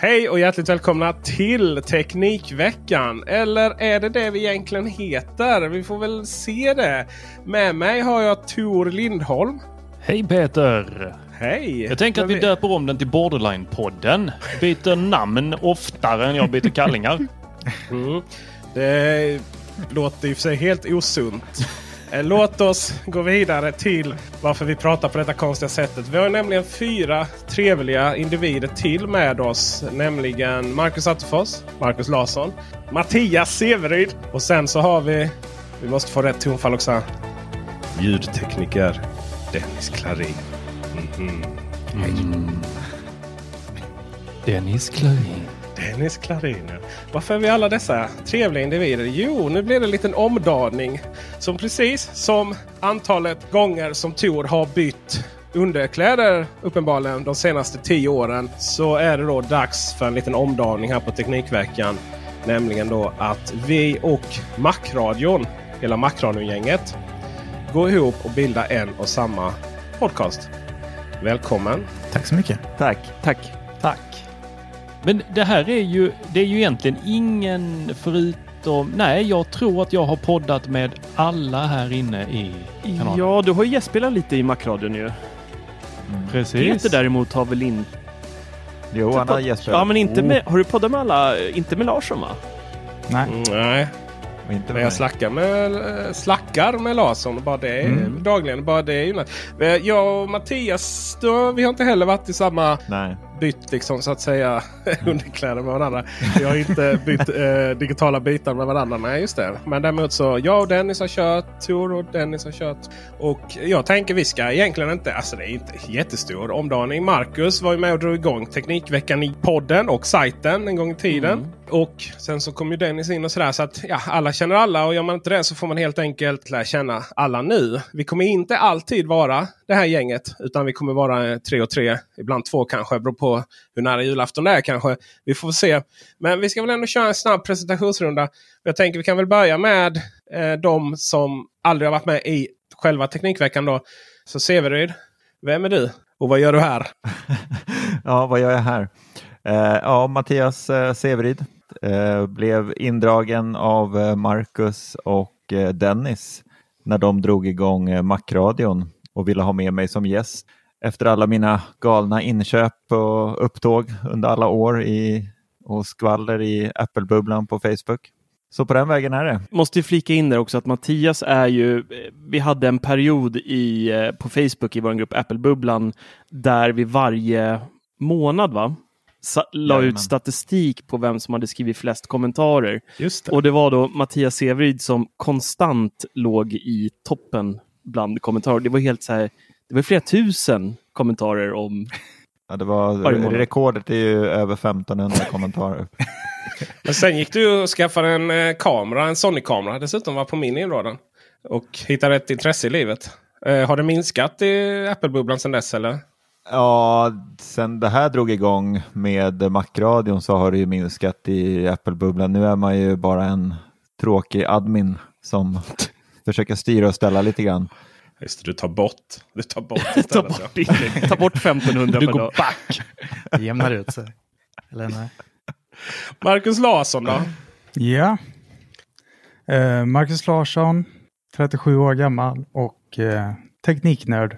Hej och hjärtligt välkomna till Teknikveckan. Eller är det det vi egentligen heter? Vi får väl se det. Med mig har jag Tor Lindholm. Hej Peter! Hej! Jag tänker att vi döper om den till Borderline-podden. Byter namn oftare än jag byter kallingar. Mm. Det låter i och för sig helt osunt. Eh, Låt oss gå vidare till varför vi pratar på detta konstiga sättet. Vi har nämligen fyra trevliga individer till med oss. Nämligen Marcus Attefors, Marcus Larsson, Mattias Severyd och sen så har vi, vi måste få rätt tonfall också, ljudtekniker Dennis Klarin. Mhm. Dennis Klarin. Dennis Klarin. ja. Varför är vi alla dessa trevliga individer? Jo, nu blir det en liten omdaning. Som precis som antalet gånger som Tor har bytt underkläder uppenbarligen de senaste tio åren. Så är det då dags för en liten omdaning här på Teknikveckan. Nämligen då att vi och Macradion, hela Macradion-gänget, går ihop och bildar en och samma podcast. Välkommen! Tack så mycket. Tack. Tack. Men det här är ju, det är ju egentligen ingen förutom... Nej, jag tror att jag har poddat med alla här inne i kanalen. Ja, du har ju gästspelat lite i Macradion ju. Precis. Peter däremot har väl inte... Jo, han har gästspelat. Ja, men inte med... Har du poddat med alla? Inte med Larsson va? Nej, Mm, nej, inte Men jag slackar med, eh, slackar med Larsson bara det Mm. dagligen. Bara det är ju något. Jag och Mattias, då, vi har inte heller varit i samma Nej. Bytt liksom så att säga underkläder med varandra. Vi har inte bytt eh, digitala bitar med varandra. Nej, just det. Men däremot så jag och Dennis har kört. Tor och Dennis har kört. Och jag tänker vi ska egentligen inte, alltså det är inte jättestor omdaning. Marcus var ju med och drog igång Teknikveckan i podden och sajten en gång i tiden. Och sen så kom ju Dennis in och sådär. Så att ja, alla känner alla och gör man inte det så får man helt enkelt lära känna alla nu. Vi kommer inte alltid vara det här gänget. Utan vi kommer vara tre och tre. Ibland två kanske. Beror på hur nära julafton det är kanske. Vi får se. Men vi ska väl ändå köra en snabb presentationsrunda. Jag tänker vi kan väl börja med eh, de som aldrig har varit med i själva Teknikveckan. då. Så Severyd, vem är du? Och vad gör du här? Ja, vad gör jag här? Eh, ja, Mattias eh, Severid eh, blev indragen av eh, Marcus och eh, Dennis när de drog igång eh, Macradion och ville ha med mig som gäst. Efter alla mina galna inköp och upptåg under alla år i, och skvaller i Apple-bubblan på Facebook. Så på den vägen är det. Måste ju flika in där också att Mattias är ju, eh, vi hade en period i, eh, på Facebook i vår grupp Apple-bubblan där vi varje månad va? La Jajamän. ut statistik på vem som hade skrivit flest kommentarer. Just det. Och det var då Mattias Severyd som konstant låg i toppen bland kommentarer. Det var helt så här, det var flera tusen kommentarer om Ja, det var, rekordet är ju över 1500 kommentarer. Men sen gick du och skaffade en eh, kamera, en Sony-kamera. Dessutom var på min inrådan. Och hittade ett intresse i livet. Eh, har det minskat i Apple-bubblan sedan dess eller? Ja, sen det här drog igång med Macradion så har det ju minskat i Apple-bubblan. Nu är man ju bara en tråkig admin som försöker styra och ställa lite grann. Just det, du tar bort. Du tar bort Ta bort. Ta bort 1500 Du per går back. Det jämnar ut sig. Eller nej? Marcus Larsson då? Ja. Eh, Marcus Larsson, 37 år gammal och eh, tekniknörd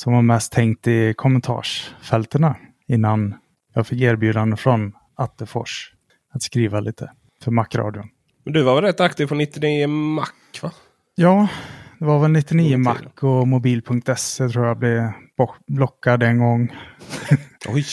som var mest tänkt i kommentarsfältena innan jag fick erbjudande från Attefors att skriva lite för Macradion. Men du var väl rätt aktiv på 99 Mac va? Ja, det var väl 99 God Mac och mobil.se tror jag blev blockad en gång. Oj!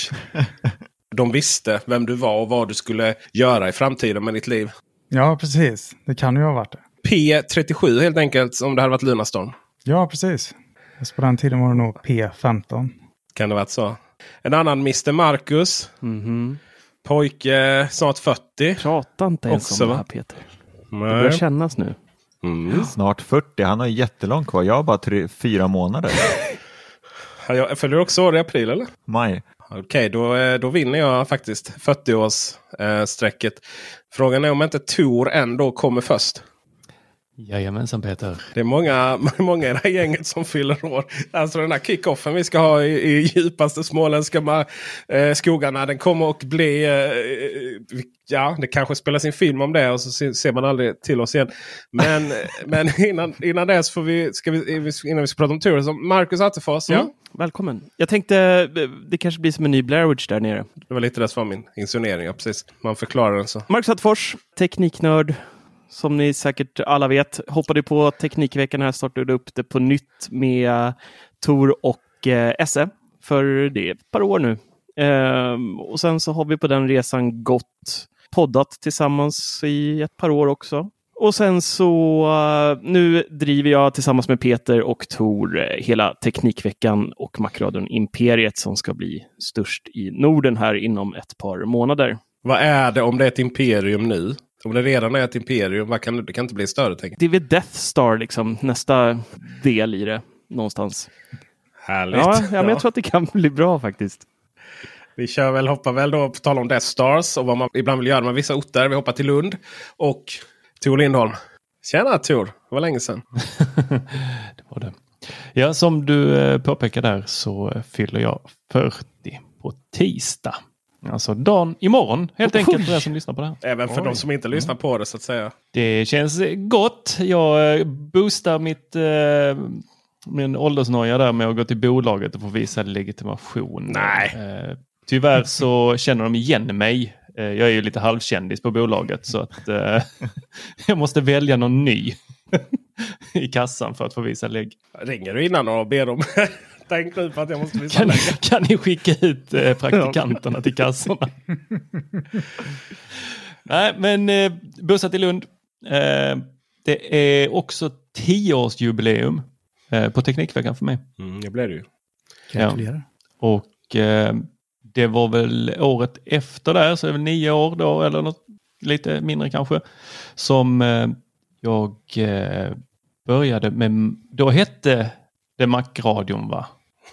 De visste vem du var och vad du skulle göra i framtiden med ditt liv. Ja, precis. Det kan ju ha varit det. P37 helt enkelt om det hade varit Lunarstorm. Ja, precis. Just på den tiden var det nog P15. Kan det varit så. En annan Mr Marcus. Mhm. Pojke snart 40. Prata inte ens Också, om det här Peter. Det börjar kännas nu. Mm. Snart 40, han har jättelångt kvar. Jag har bara tre, fyra månader. Jag- Följer du också år i april eller? Maj. Okej, då, eh, då vinner jag faktiskt 40-årsstrecket. Frågan är om inte Tor ändå kommer först. Jajamensan Peter. Det är många, många i det här gänget som fyller år. Alltså den här kickoffen vi ska ha i, i djupaste småländska eh, skogarna. Den kommer att bli... Eh, ja, det kanske spelas in film om det och så se- ser man aldrig till oss igen. Men, men innan, innan dess får vi, ska vi, innan vi ska prata om Tor. Så Marcus Attefors, ja. Mm. Välkommen. Jag tänkte eh, det kanske blir som en ny Blair Witch där nere. Det var lite det som var min insinuering. Ja, precis. Man förklarar den så. Marcus Attefors, tekniknörd. Som ni säkert alla vet, hoppade på Teknikveckan här, startade upp det på nytt med Tor och eh, Esse. För det är ett par år nu. Ehm, och sen så har vi på den resan gått poddat tillsammans i ett par år också. Och sen så eh, nu driver jag tillsammans med Peter och Tor eh, hela Teknikveckan och Macradion Imperiet som ska bli störst i Norden här inom ett par månader. Vad är det om det är ett imperium nu? Om det redan är ett imperium, vad kan, det kan inte bli större. Jag. Det är väl Death Star, liksom, nästa del i det någonstans. Härligt. Ja, ja, men jag tror att det kan bli bra faktiskt. Vi kör väl, hoppar väl då på tal om Death Stars och vad man ibland vill göra med vissa orter. Vi hoppar till Lund och Tor Lindholm. Tjena Tor! Det var länge sedan. Det var det. Ja, som du eh, påpekar där så fyller jag 40 på tisdag. Alltså dagen imorgon helt enkelt för er som lyssnar på det här. Även för Oj. de som inte lyssnar på det så att säga. Det känns gott. Jag eh, boostar mitt, eh, min åldersnoja där med att gå till bolaget och få visa legitimation. Nej. Eh, tyvärr så känner de igen mig. Eh, jag är ju lite halvkändis på bolaget så att eh, jag måste välja någon ny i kassan för att få visa lägg. Ringer du innan och ber dem Tänk nu på att jag måste visa Kan, kan ni skicka ut eh, praktikanterna till kassorna? Nej, men eh, bussar till Lund. Eh, det är också tioårsjubileum eh, på Teknikveckan för mig. Mm, det blev det ju. Gratulerar. Och eh, det var väl året efter där, så det är väl nio år då eller något, lite mindre kanske, som eh, jag eh, började med, då hette det Macradion va?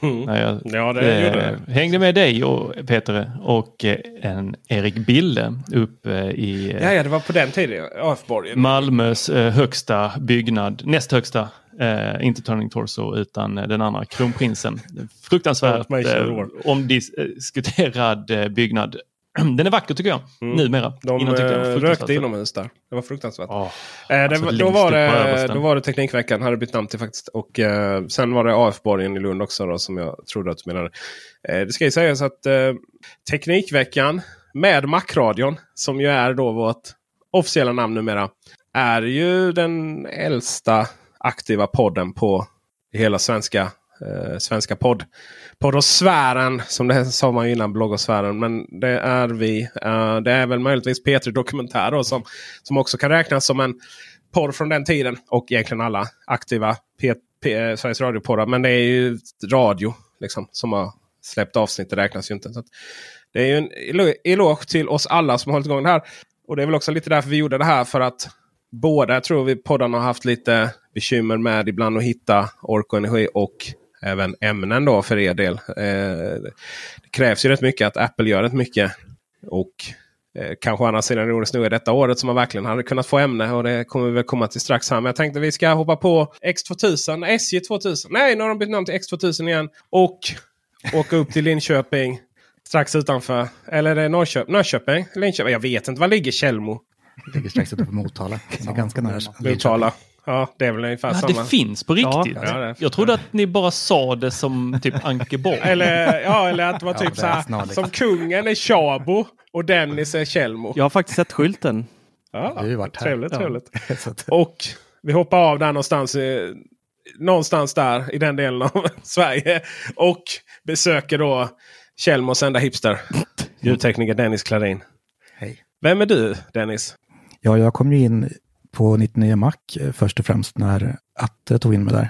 Mm. När jag Ja, det eh, gjorde det. hängde med dig och Peter och eh, en Erik Bille uppe i eh, Ja, ja, det var på den tiden. AF-borgen. Malmös eh, högsta byggnad, näst högsta, eh, inte Turning Torso utan eh, den andra, Kronprinsen. Fruktansvärt eh, omdiskuterad eh, byggnad. Den är vacker tycker jag, numera. De Innan tyckte jag eh, rökte inomhus där. Det var fruktansvärt. Åh, Eh, alltså då, var det, då var det Teknikveckan, hade bytt namn till faktiskt. Och eh, sen var det AF-borgen i Lund också då, som jag trodde att du menade. Eh, det ska ju sägas att eh, Teknikveckan med Macradion, som ju är då vårt officiella namn numera, är ju den äldsta aktiva podden på hela svenska, eh, svenska podd. Poddosfären, som det sa man ju innan, bloggosfären. Men det är vi. Eh, det är väl möjligtvis P3 Dokumentär då, som, som också kan räknas som en podd från den tiden. Och egentligen alla aktiva P, P, eh, Sveriges Radio-poddar. Men det är ju radio liksom, som har släppt avsnitt. Det räknas ju inte. Så att det är ju en eloge till oss alla som har hållit igång det här. Och det är väl också lite därför vi gjorde det här. För att båda tror vi poddarna har haft lite bekymmer med ibland att hitta ork och energi. Och även ämnen då för er del. Eh, det krävs ju rätt mycket att Apple gör rätt mycket. Och eh, kanske andra sidan nog är detta året som man verkligen hade kunnat få ämne. Och det kommer vi väl komma till strax här. Men jag tänkte vi ska hoppa på X2000, SJ 2000. Nej, nu har de bytt namn till X2000 igen. Och åka upp till Linköping. Strax utanför. Eller är det Norrköping? Norrköping? Linköping? Jag vet inte. Var ligger Tjällmo? Det ligger strax utanför Motala. Det är ganska nära. Motala. Ja, det är väl ungefär Ja, samma. det finns på riktigt. Ja, det Jag trodde att ni bara sa det som typ Ankeborg. Eller, ja, eller att det var Ja, typ det så är här. Som kungen är Tjabo och Dennis är Tjällmo. Jag har faktiskt sett skylten. Ja, Vi varit här. trevligt, Ja. trevligt. Och vi hoppar av där någonstans. eh, Någonstans där i den delen av Sverige. Och besöker då Tjällmos enda hipster. Ljudtekniker Dennis Klarin. hej. Vem är du Dennis? Ja, jag kom ju in på 99 Mac eh, först och främst när Atte tog in mig där.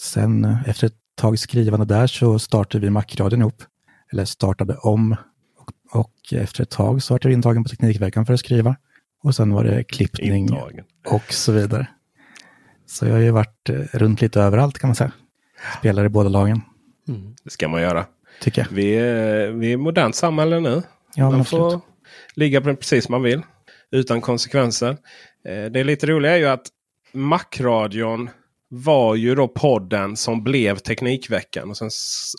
Sen eh, efter ett tag skrivande där så startade vi Mac-radion ihop. Eller startade om. Och, och efter ett tag så var jag intagen på Teknikveckan för att skriva. Och sen var det klippning Intagen. och så vidare. Så jag har ju varit eh, runt lite överallt kan man säga. Spelar i båda lagen, Det ska man göra. tycker jag. Vi är, vi är i ett modernt samhälle nu. Ja, man absolut. får ligga på precis som man vill. Utan konsekvenser. Eh, Det är lite roliga är ju att Macradion var ju då podden som blev Teknikveckan. Och, sen,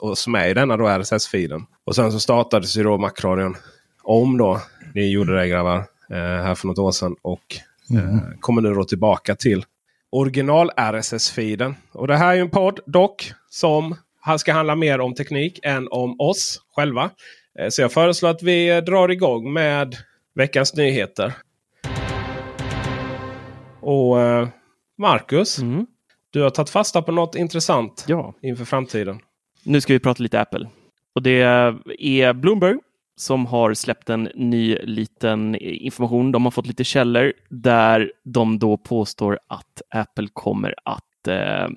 och som är i denna då RSS-feeden. Och sen så startades ju då Macradion om då. Ni gjorde det grabbar. eh, Här för något år sedan. Och eh, kommer nu då tillbaka till original RSS-feeden. Och det här är ju en podd dock som ska handla mer om teknik än om oss själva. Så jag föreslår att vi drar igång med veckans nyheter. Och eh, Marcus, Mm. du har tagit fasta på något intressant Ja, inför framtiden. nu ska vi prata lite Apple. Och det är Bloomberg som har släppt en ny liten information. De har fått lite källor där de då påstår att Apple kommer att eh,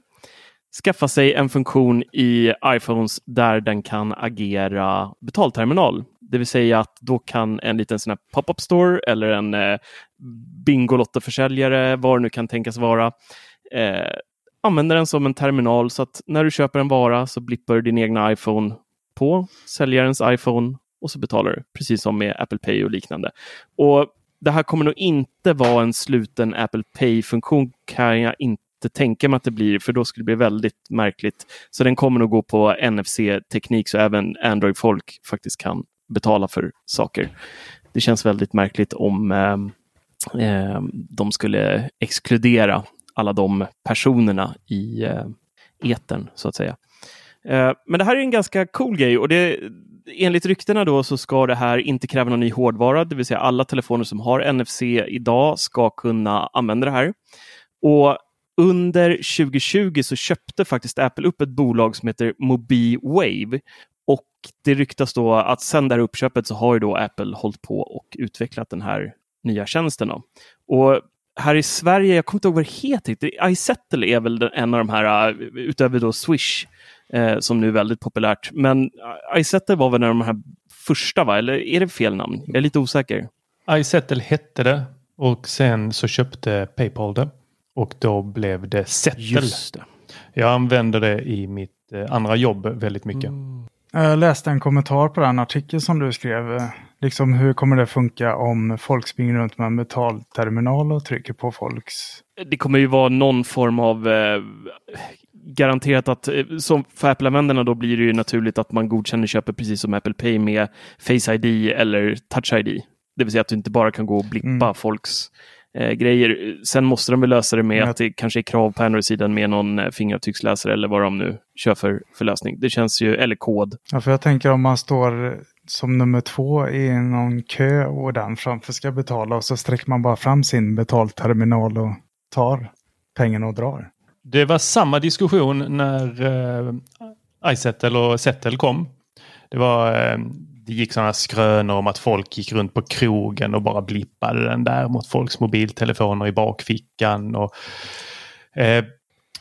skaffa sig en funktion i iPhones där den kan agera betalterminal. Det vill säga att då kan en liten sån här pop-up store eller en eh, Bingolottoförsäljare, vad det nu kan tänkas vara, eh, använda den som en terminal så att när du köper en vara så blippar du din egna iPhone på säljarens iPhone och så betalar du, precis som med Apple Pay och liknande. Och Det här kommer nog inte vara en sluten Apple Pay-funktion kan jag inte inte tänka mig att det blir, för då skulle det bli väldigt märkligt. Så den kommer nog gå på NFC-teknik så även Android-folk faktiskt kan betala för saker. Det känns väldigt märkligt om eh, eh, de skulle exkludera alla de personerna i eh, etern så att säga. Eh, men det här är en ganska cool grej och det, enligt ryktena då så ska det här inte kräva någon ny hårdvara, det vill säga alla telefoner som har NFC idag ska kunna använda det här. Och under 2020 så köpte faktiskt Apple upp ett bolag som heter MobiWave och det ryktas då att sedan det här uppköpet så har ju då Apple hållit på och utvecklat den här nya tjänsten. Då. Och här i Sverige, jag kommer inte ihåg vad det heter, riktigt. iSettle är väl en av de här, eh, utöver då Swish, eh, som nu är väldigt populärt. Men eh, iSettle var väl en av de här första, va? eller är det fel namn? Jag är lite osäker. iSettle hette det och sen så köpte Paypal det. Och då blev det Settle. Just det. Jag använder det i mitt eh, andra jobb väldigt mycket. Jag läste en kommentar på den artikeln som du skrev. eh, Liksom hur kommer det funka om folk springer runt med en betalterminal och trycker på folks... Det kommer ju vara någon form av eh, garanterat att eh, som för Apple-användarna då blir det ju naturligt att man godkänner köpet precis som Apple Pay med Face ID eller Touch ID. Det vill säga att du inte bara kan gå och blippa Mm. folks eh, grejer. Sen måste de väl lösa det med Men- att det kanske är krav på Android-sidan med någon eh, fingeravtrycksläsare eller vad de nu kör för, för lösning. Det känns ju, eller kod. Ja, för jag tänker om man står som nummer två i någon kö och den framför ska betala och så sträcker man bara fram sin betalterminal och tar pengarna och drar. Det var samma diskussion när eh, iSettle och Settle kom. Det, var, eh, det gick sådana skrönor om att folk gick runt på krogen och bara blippade den där mot folks mobiltelefoner i bakfickan. Och, eh,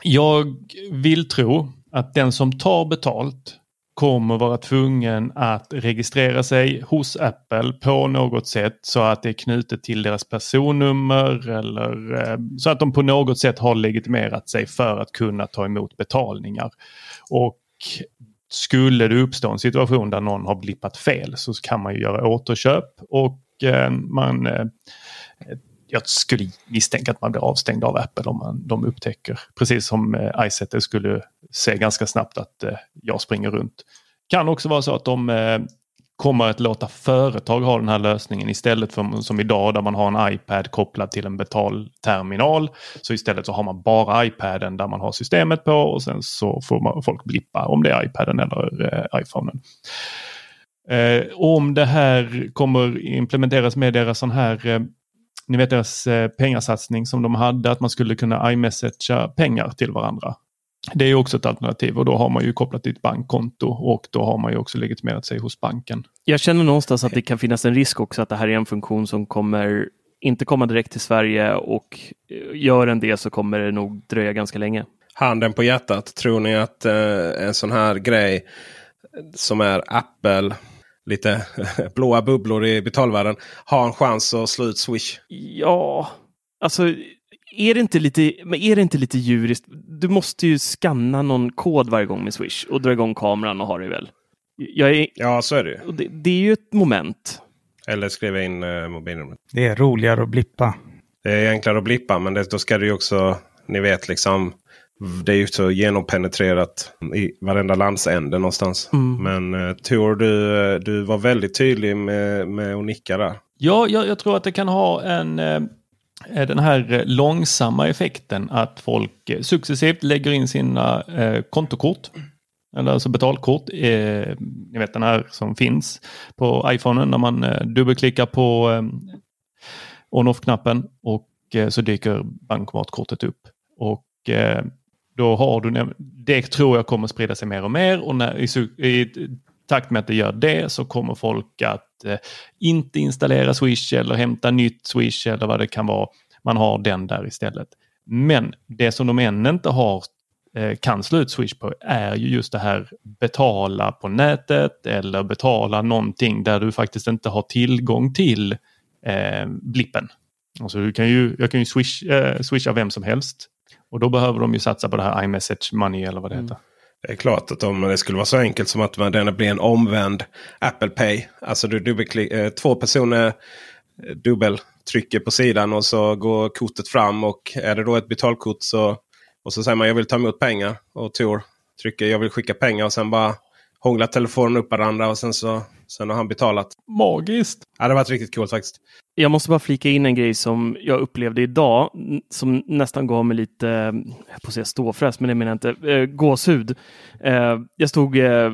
jag vill tro att den som tar betalt kommer vara tvungen att registrera sig hos Apple på något sätt så att det är knutet till deras personnummer eller eh, så att de på något sätt har legitimerat sig för att kunna ta emot betalningar. Och skulle det uppstå en situation där någon har blippat fel så kan man ju göra återköp och eh, man eh, jag skulle misstänka att man blir avstängd av Apple om man, de upptäcker, precis som eh, iSetter skulle se ganska snabbt att jag springer runt. Kan också vara så att de kommer att låta företag ha den här lösningen istället för som idag där man har en iPad kopplad till en betalterminal. Så istället så har man bara iPaden där man har systemet på och sen så får man, folk blippa om det är iPaden eller eh, iPhonen. Eh, om det här kommer implementeras med deras sån här eh, ni vet deras eh, pengasatsning som de hade, att man skulle kunna iMessagea pengar till varandra. Det är också ett alternativ och då har man ju kopplat ditt bankkonto och då har man ju också legitimerat sig hos banken. Jag känner någonstans att det kan finnas en risk också att det här är en funktion som kommer inte komma direkt till Sverige och eh, gör en det så kommer det nog dröja ganska länge. Handen på hjärtat, tror ni att eh, en sån här grej som är Apple lite blåa bubblor i betalvärlden har en chans att slå ut Swish? Ja, alltså är det inte lite, men är det inte lite djuriskt? Du måste ju skanna någon kod varje gång med Swish och dra igång kameran och ha det väl? Jag är, ja, så är det ju. Det, det är ju ett moment. Eller skriva in uh, mobilnumret. Det är roligare att blippa. Det är enklare att blippa, men det, då ska du ju också, ni vet liksom, det är ju så genompenetrerat i varenda landsände någonstans. Mm. Men uh, Tor, du, du var väldigt tydlig med, med att nicka där. Ja, jag, jag tror att det kan ha en uh Eh, den här eh, långsamma effekten att folk eh, successivt lägger in sina eh, kontokort. Eller alltså betalkort. Eh, ni vet den här som finns på iPhonen när man eh, dubbelklickar på eh, on-off-knappen och eh, så dyker bankomatkortet upp. Och eh, då har du, det tror jag kommer sprida sig mer och mer och när, i, i takt med att det gör det så kommer folk att eh, inte installera Swish eller hämta nytt Swish eller vad det kan vara. Man har den där istället. Men det som de än inte har eh, kan slå ut Swish på är ju just det här betala på nätet eller betala någonting där du faktiskt inte har tillgång till eh, blippen. Alltså du kan ju, jag kan ju swish, eh, swisha vem som helst och då behöver de ju satsa på det här iMessage Money eller vad det heter. Det är klart att om det skulle vara så enkelt som att den blir en omvänd Apple Pay. Alltså du dubbelklick, eh, två personer eh, dubbeltrycker på sidan och så går kortet fram. Och är det då ett betalkort så, och så säger man jag vill ta emot pengar. Och Tor trycker jag vill skicka pengar och sen bara hånglar telefonen upp varandra och sen så sen har han betalat. Magiskt! Ja, det har varit riktigt coolt faktiskt. Jag måste bara flika in en grej som jag upplevde idag som nästan gav mig lite, jag på att säga ståfräs, men det menar jag inte, äh, gåshud. Äh, jag stod, äh,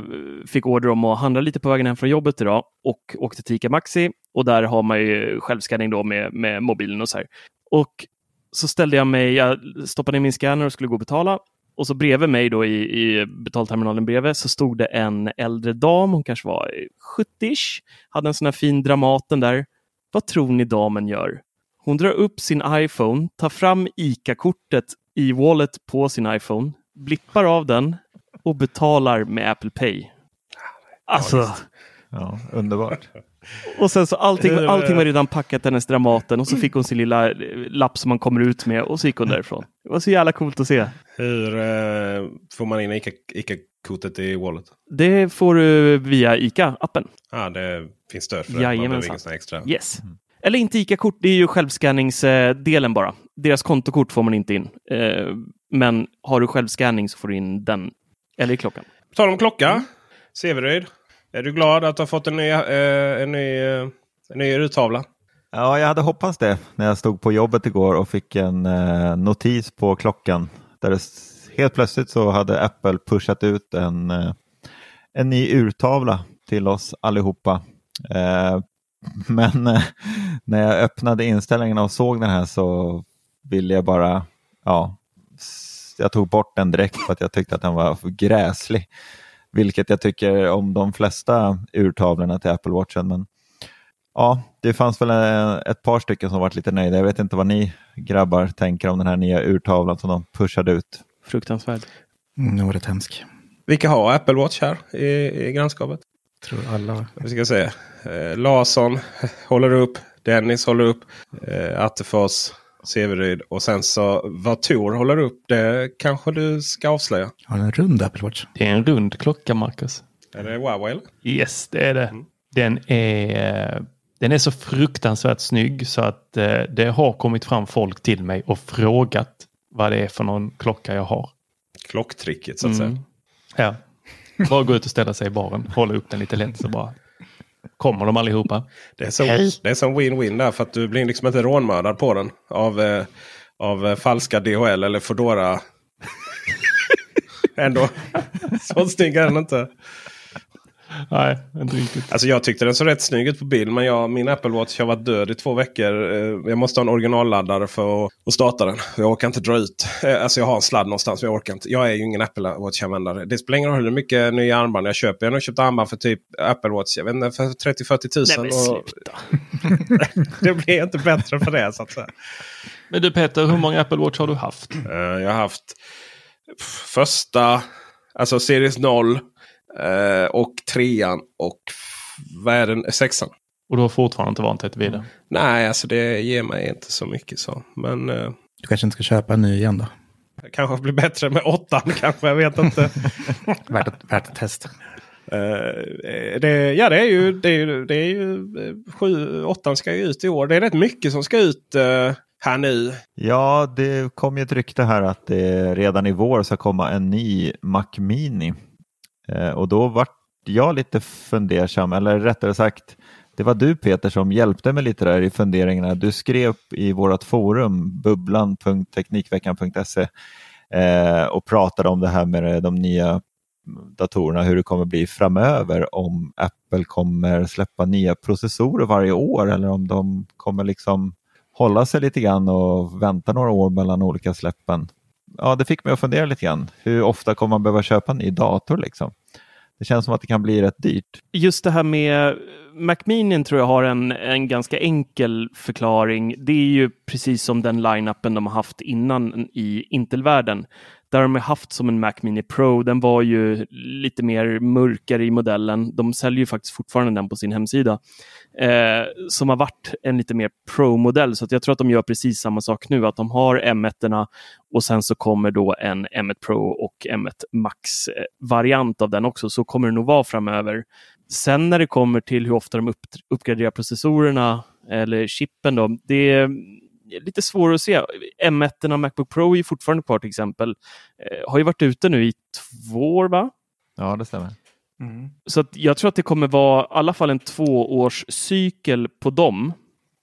fick order om att handla lite på vägen hem från jobbet idag och åkte till Ica Maxi och där har man ju självskanning då med, med mobilen och så här. Och så ställde jag mig, jag stoppade in min scanner och skulle gå och betala och så bredvid mig då i, i betalterminalen bredvid så stod det en äldre dam, hon kanske var 70-ish, hade en sån här fin Dramaten där vad tror ni damen gör? Hon drar upp sin iPhone, tar fram ICA-kortet i wallet på sin iPhone, blippar av den och betalar med Apple Pay. Alltså. Ja, underbart. Och sen så allting, allting var redan packat hennes Dramaten och så fick hon sin lilla lapp som man kommer ut med och så gick hon därifrån. Det var så jävla coolt att se. Hur eh, får man in ICA-kortet i Wallet? Det får du via ICA-appen. Ja, det finns stöd för det. Jajamensan. Extra. Yes. Mm. Eller inte ICA-kort, det är ju självskanningsdelen bara. Deras kontokort får man inte in. Eh, men har du självskanning så får du in den. Eller i klockan. På tal om klocka. Mm. Är du glad att du har fått en ny, eh, en ny, eh, en ny urtavla? Ja, jag hade hoppats det när jag stod på jobbet igår och fick en eh, notis på klockan. Där det, helt plötsligt så hade Apple pushat ut en, eh, en ny urtavla till oss allihopa. Eh, men eh, när jag öppnade inställningarna och såg den här så ville jag bara, ja, jag tog bort den direkt för att jag tyckte att den var gräslig. Vilket jag tycker om de flesta urtavlorna till Apple Watchen. Men ja, det fanns väl ett par stycken som varit lite nöjda. Jag vet inte vad ni grabbar tänker om den här nya urtavlan som de pushade ut. Fruktansvärd. Mm, rätt hemsk. Vilka har Apple Watch här i, i grannskapet? tror alla. Vi ska se. Eh, Larsson håller upp. Dennis håller upp. Eh, Attefors Severyd. Och sen så vad Tor håller upp det kanske du ska avslöja. Har en rund Apple Watch? Det är en rund klocka Marcus. Är det Huawei eller? Yes, det är det. Den är, den är så fruktansvärt snygg så att eh, det har kommit fram folk till mig och frågat vad det är för någon klocka jag har. Klocktricket så att Mm. säga. Ja. Bara gå ut och ställa sig i baren, hålla upp den lite lätt så bara kommer de allihopa. Det är som, det är som win-win där för att du blir liksom inte rånmördad på den. Av, eh, av eh, falska DHL eller Foodora. Ändå. Så snygg är den inte. Nej, inte riktigt. Alltså jag tyckte den såg rätt snygg ut på bild. Men jag, min Apple Watch har varit död i två veckor. Eh, Jag måste ha en originalladdare för att, starta den. Jag orkar inte dra ut. Eh, Alltså jag har en sladd någonstans. Men jag orkar inte. Jag är ju ingen Apple Watch-användare. Det spelar ingen roll hur mycket nya armband jag köper. Jag har nog köpt armband för typ Apple Watch. Jag vet inte, för 30-40 tusen. Nej, men och det blir inte bättre för det så att säga. Men du Peter, hur många Apple Watch har du haft? Eh, jag har haft första, alltså Series 0 eh, och trean och vad är den, sexan. Och du har fortfarande inte vant dig till vidare? Nej, alltså det ger mig inte så mycket så. Men eh, Du kanske inte ska köpa en ny igen då? det kanske blir bättre med åttan kanske, jag vet inte. Värt ett, värt ett test. Eh, det, ja, det är ju, det är, ju- det är ju sju, åttan ska ju ut i år. Det är rätt mycket som ska ut eh, här nu. Ja, det kom ju ett rykte här att det redan i vår ska komma en ny Mac Mini. Eh, och då vart jag lite fundersam, eller rättare sagt, det var du Peter som hjälpte mig lite där i funderingarna. Du skrev i vårt forum bubblan.teknikveckan.se eh, och pratade om det här med de nya datorerna, hur det kommer bli framöver om Apple kommer släppa nya processorer varje år eller om de kommer liksom hålla sig lite grann och vänta några år mellan olika släppen. Ja, det fick mig att fundera lite grann. Hur ofta kommer man behöva köpa en ny dator liksom? Det känns som att det kan bli rätt dyrt. Just det här med Mac Mini tror jag har en, en ganska enkel förklaring. Det är ju precis som den line-upen de har haft innan i Intel-världen. Där de haft som en Mac Mini Pro. Den var ju lite mer mörkare i modellen. De säljer ju faktiskt fortfarande den på sin hemsida. Eh, som har varit en lite mer Pro-modell. Så att jag tror att de gör precis samma sak nu. Att de har M1 och sen så kommer då en M1 Pro och M1 Max-variant eh, av den också. Så kommer det nog vara framöver. Sen när det kommer till hur ofta de upp, uppgraderar processorerna eller chippen, då, det är lite svårare att se. M1 och Macbook Pro är ju fortfarande kvar till exempel. Eh, har ju varit ute nu i två år, va? Ja, det stämmer. Så att jag tror att det kommer vara i alla fall en tvåårscykel på dem.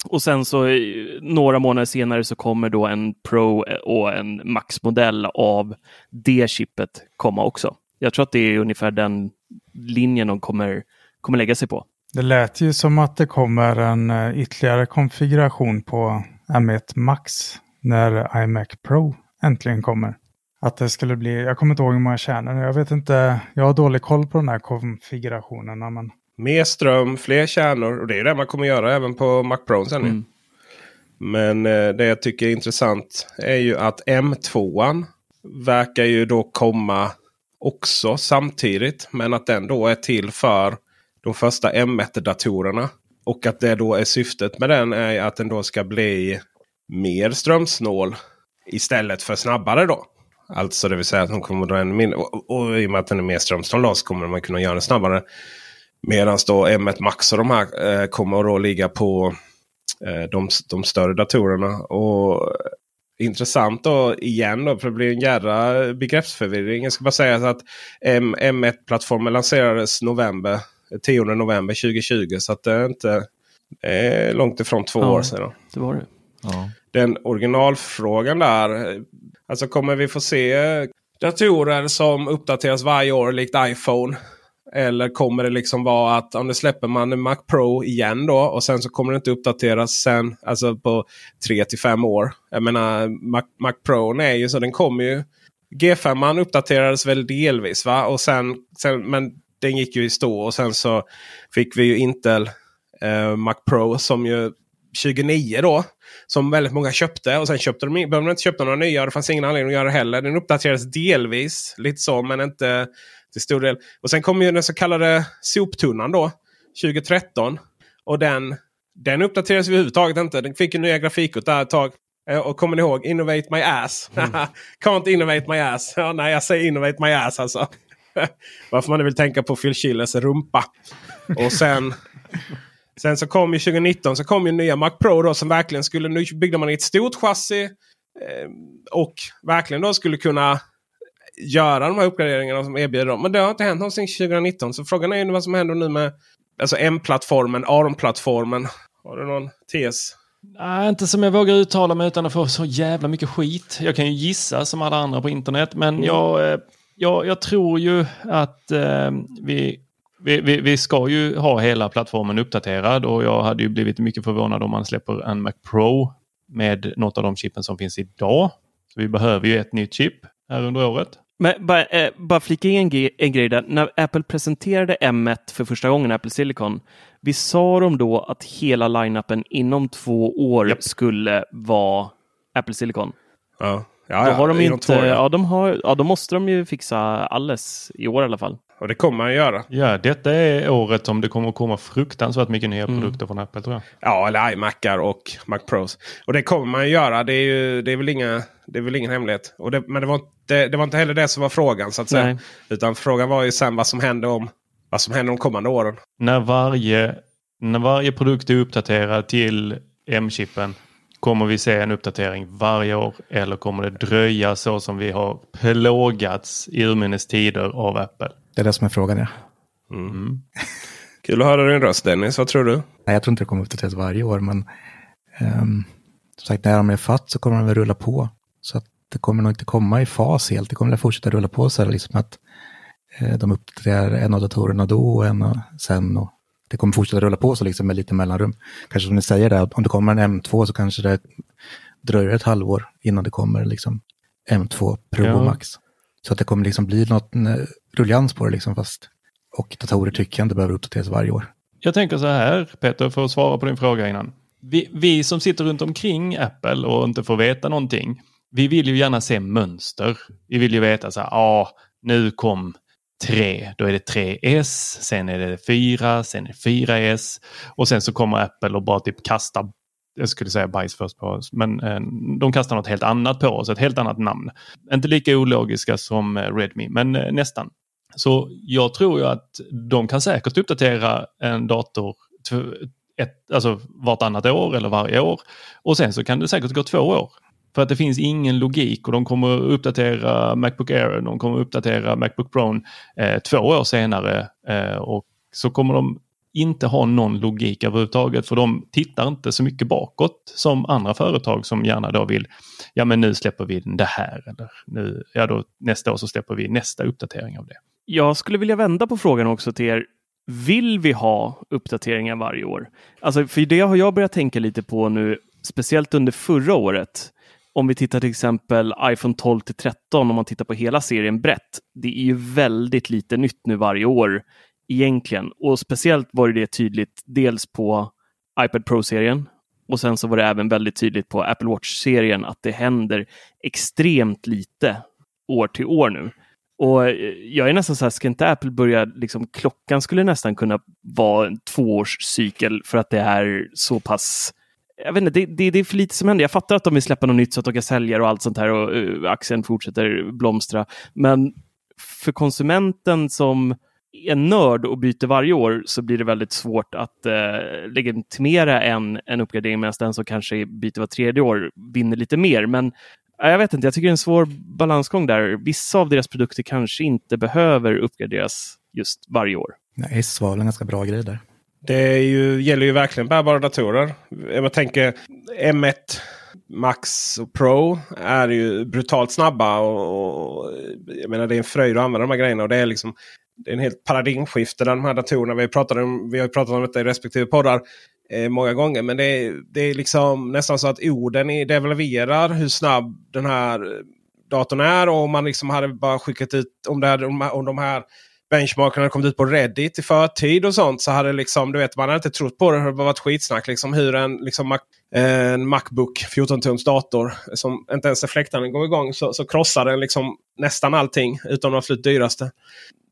Och sen så eh, några månader senare så kommer då en Pro och en Max-modell av det chippet komma också. Jag tror att det är ungefär den linjen de kommer, kommer lägga sig på. Det lät ju som att det kommer en eh, ytterligare konfiguration på M1 Max när iMac Pro äntligen kommer. Att det skulle bli, jag kommer inte ihåg hur många kärnor, jag vet inte, jag har dålig koll på de här konfigurationerna. Men Mer ström, fler kärnor. Och det är det man kommer göra även på Mac Pro sen. Mm. Men eh, det jag tycker är intressant är ju att M2 verkar ju då komma också samtidigt. Men att den då är till för de första M1-datorerna. Och att det då är syftet med den är att den då ska bli mer strömsnål istället för snabbare då. Alltså det vill säga att de kommer att dra ännu mindre. Och, och i och med att den är mer strömsnål då så kommer man kunna göra den snabbare. Medan då M1 Max och de här eh, kommer att då ligga på eh, de, de större datorerna. Och Intressant då igen då, för det blir en jädra begreppsförvirring. Jag ska bara säga att M, M1-plattformen lanserades november, 10 november 2020. Så att det är inte är långt ifrån två Ja. år sedan. Det var det. Ja. Den originalfrågan där. eh, Alltså kommer vi få se datorer som uppdateras varje år likt iPhone? Eller kommer det liksom vara att om det släpper man en Mac Pro igen då och sen så kommer det inte uppdateras sen. Alltså på 3 till 5 år. Jag menar Mac, Mac Pro är ju så den kommer ju. G5 uppdaterades väl delvis va? Och sen, sen, men den gick ju i stå och sen så fick vi ju Intel eh, Mac Pro som ju 29 då. Som väldigt många köpte och sen köpte de, behövde de inte köpa några nya. Det fanns ingen anledning att göra det heller. Den uppdaterades delvis. Lite så men inte till stor del. Och sen kom ju den så kallade soptunnan då. 2013. Och den, den uppdaterades överhuvudtaget inte. Den fick ju nya grafikkort där ett tag. Eh, Och kommer ni ihåg Innovate My Ass? Can't innovate my ass. Ja, nej, jag säger Innovate My Ass alltså. Varför man vill tänka på Phil Schillers rumpa. Och sen, sen så kom ju 2019 så kom ju nya Mac Pro då som verkligen skulle, nu byggde man ett stort chassi. Eh, och verkligen då skulle kunna göra de här uppgraderingarna som erbjuder dem. Men det har inte hänt någonsin 2019. Så frågan är ju vad som händer nu med alltså M-plattformen, ARM-plattformen. Har du någon tes? Nej, inte som jag vågar uttala mig utan att få så jävla mycket skit. Jag kan ju gissa som alla andra på internet, men jag, eh, jag, jag tror ju att eh, vi, vi, vi, vi ska ju ha hela plattformen uppdaterad och jag hade ju blivit mycket förvånad om man släpper en Mac Pro med något av de chippen som finns idag. Så vi behöver ju ett nytt chip här under året. Men bara, eh, bara flika in en, ge- en grej där. När Apple presenterade M1 för första gången, Apple Silicon, vi sa de då att hela line-upen inom två år Japp. skulle vara Apple Silicon? Ja, ja, då har de inte, ja. ja. de har, ja, då måste de ju fixa alles i år i alla fall. Och det kommer man göra. Ja, detta är året som det kommer att komma fruktansvärt mycket nya Mm. produkter från Apple tror jag. Ja, eller iMacar och Mac Pros. Och det kommer man ju göra. Det är, ju, det är, väl, inga, det är väl ingen hemlighet. Och det, men det var, inte, det var inte heller det som var frågan. så att säga. Nej. Utan frågan var ju sen vad som händer om vad som händer de kommande åren. När varje, när varje produkt är uppdaterad till M-chippen kommer vi se en uppdatering varje år eller kommer det dröja så som vi har plågats i urminnes tider av Apple? Det är det som är frågan, ja. Kul att höra din röst Dennis. Vad tror du? Nej, jag tror inte det kommer uppdateras varje år, men um, som sagt, när de är fatt så kommer de väl rulla på. Så att det kommer nog inte komma i fas helt. Det kommer att fortsätta rulla på så här, liksom att eh, de uppdaterar en av datorerna då och en och sen. Och det kommer fortsätta rulla på så liksom med lite mellanrum. Kanske som ni säger, där, om det kommer en M2 så kanske det dröjer ett halvår innan det kommer liksom M2 Pro Ja. Max. Så att det kommer liksom bli något eh, rullians på det liksom fast. Och datorer tycker jag inte behöver uppdateras varje år. Jag tänker så här, Peter, för att svara på din fråga innan. Vi, vi som sitter runt omkring Apple och inte får veta någonting, vi vill ju gärna se mönster. Vi vill ju veta så här, ja, nu kom 3, då är det 3S, sen är det 4, sen är det 4S och sen så kommer Apple och bara typ kastar, jag skulle säga bajs först på oss, men eh, de kastar något helt annat på oss, ett helt annat namn. Inte lika ologiska som eh, Redmi, men eh, nästan. Så jag tror ju att de kan säkert uppdatera en dator ett, alltså vartannat år eller varje år. Och sen så kan det säkert gå två år. För att det finns ingen logik och de kommer uppdatera Macbook Air, de kommer uppdatera Macbook Pro eh, två år senare. Eh, och så kommer de inte ha någon logik överhuvudtaget för de tittar inte så mycket bakåt som andra företag som gärna då vill, ja men nu släpper vi det här eller nu, ja då nästa år så släpper vi nästa uppdatering av det. Jag skulle vilja vända på frågan också till er. Vill vi ha uppdateringar varje år? Alltså, för det har jag börjat tänka lite på nu, speciellt under förra året. Om vi tittar till exempel iPhone 12 till 13, om man tittar på hela serien brett. Det är ju väldigt lite nytt nu varje år egentligen. Och speciellt var det tydligt dels på iPad Pro-serien och sen så var det även väldigt tydligt på Apple Watch-serien att det händer extremt lite år till år nu. Och eh, jag är nästan så här, ska inte Apple börja, liksom, klockan skulle nästan kunna vara en tvåårscykel för att det är så pass jag vet inte, det, det, det är för lite som händer. Jag fattar att de vill släppa något nytt så att de kan sälja och allt sånt här och uh, aktien fortsätter blomstra. Men för konsumenten som är nörd och byter varje år så blir det väldigt svårt att uh, legitimera en, en uppgradering medan den som kanske byter var tredje år vinner lite mer. Men Jag vet inte, jag tycker det är en svår balansgång där. Vissa av deras produkter kanske inte behöver uppgraderas just varje år. Nej, S var väl en ganska bra grej där. Det är ju, gäller ju verkligen bärbara datorer. Jag tänker M1 Max och Pro är ju brutalt snabba. Och, och, jag menar det är en fröjd att använda de här grejerna. Och det är liksom det är en helt paradigmskifte där de här datorerna. Vi, pratade om, vi har pratat om detta i respektive poddar eh, många gånger. Men det är, det är liksom nästan så att orden i- devalverar hur snabb den här datorn är. Och om man liksom hade bara skickat ut om, det här, om, om de här benchmarken hade kommit ut på Reddit i förtid och sånt så hade liksom, du vet, man hade inte trott på det. Det hade varit skitsnack. Liksom hur en, liksom, Mac, en Macbook 14-tums dator som inte ens är fläktarna går igång så, så krossar den liksom nästan allting utom de absolut dyraste.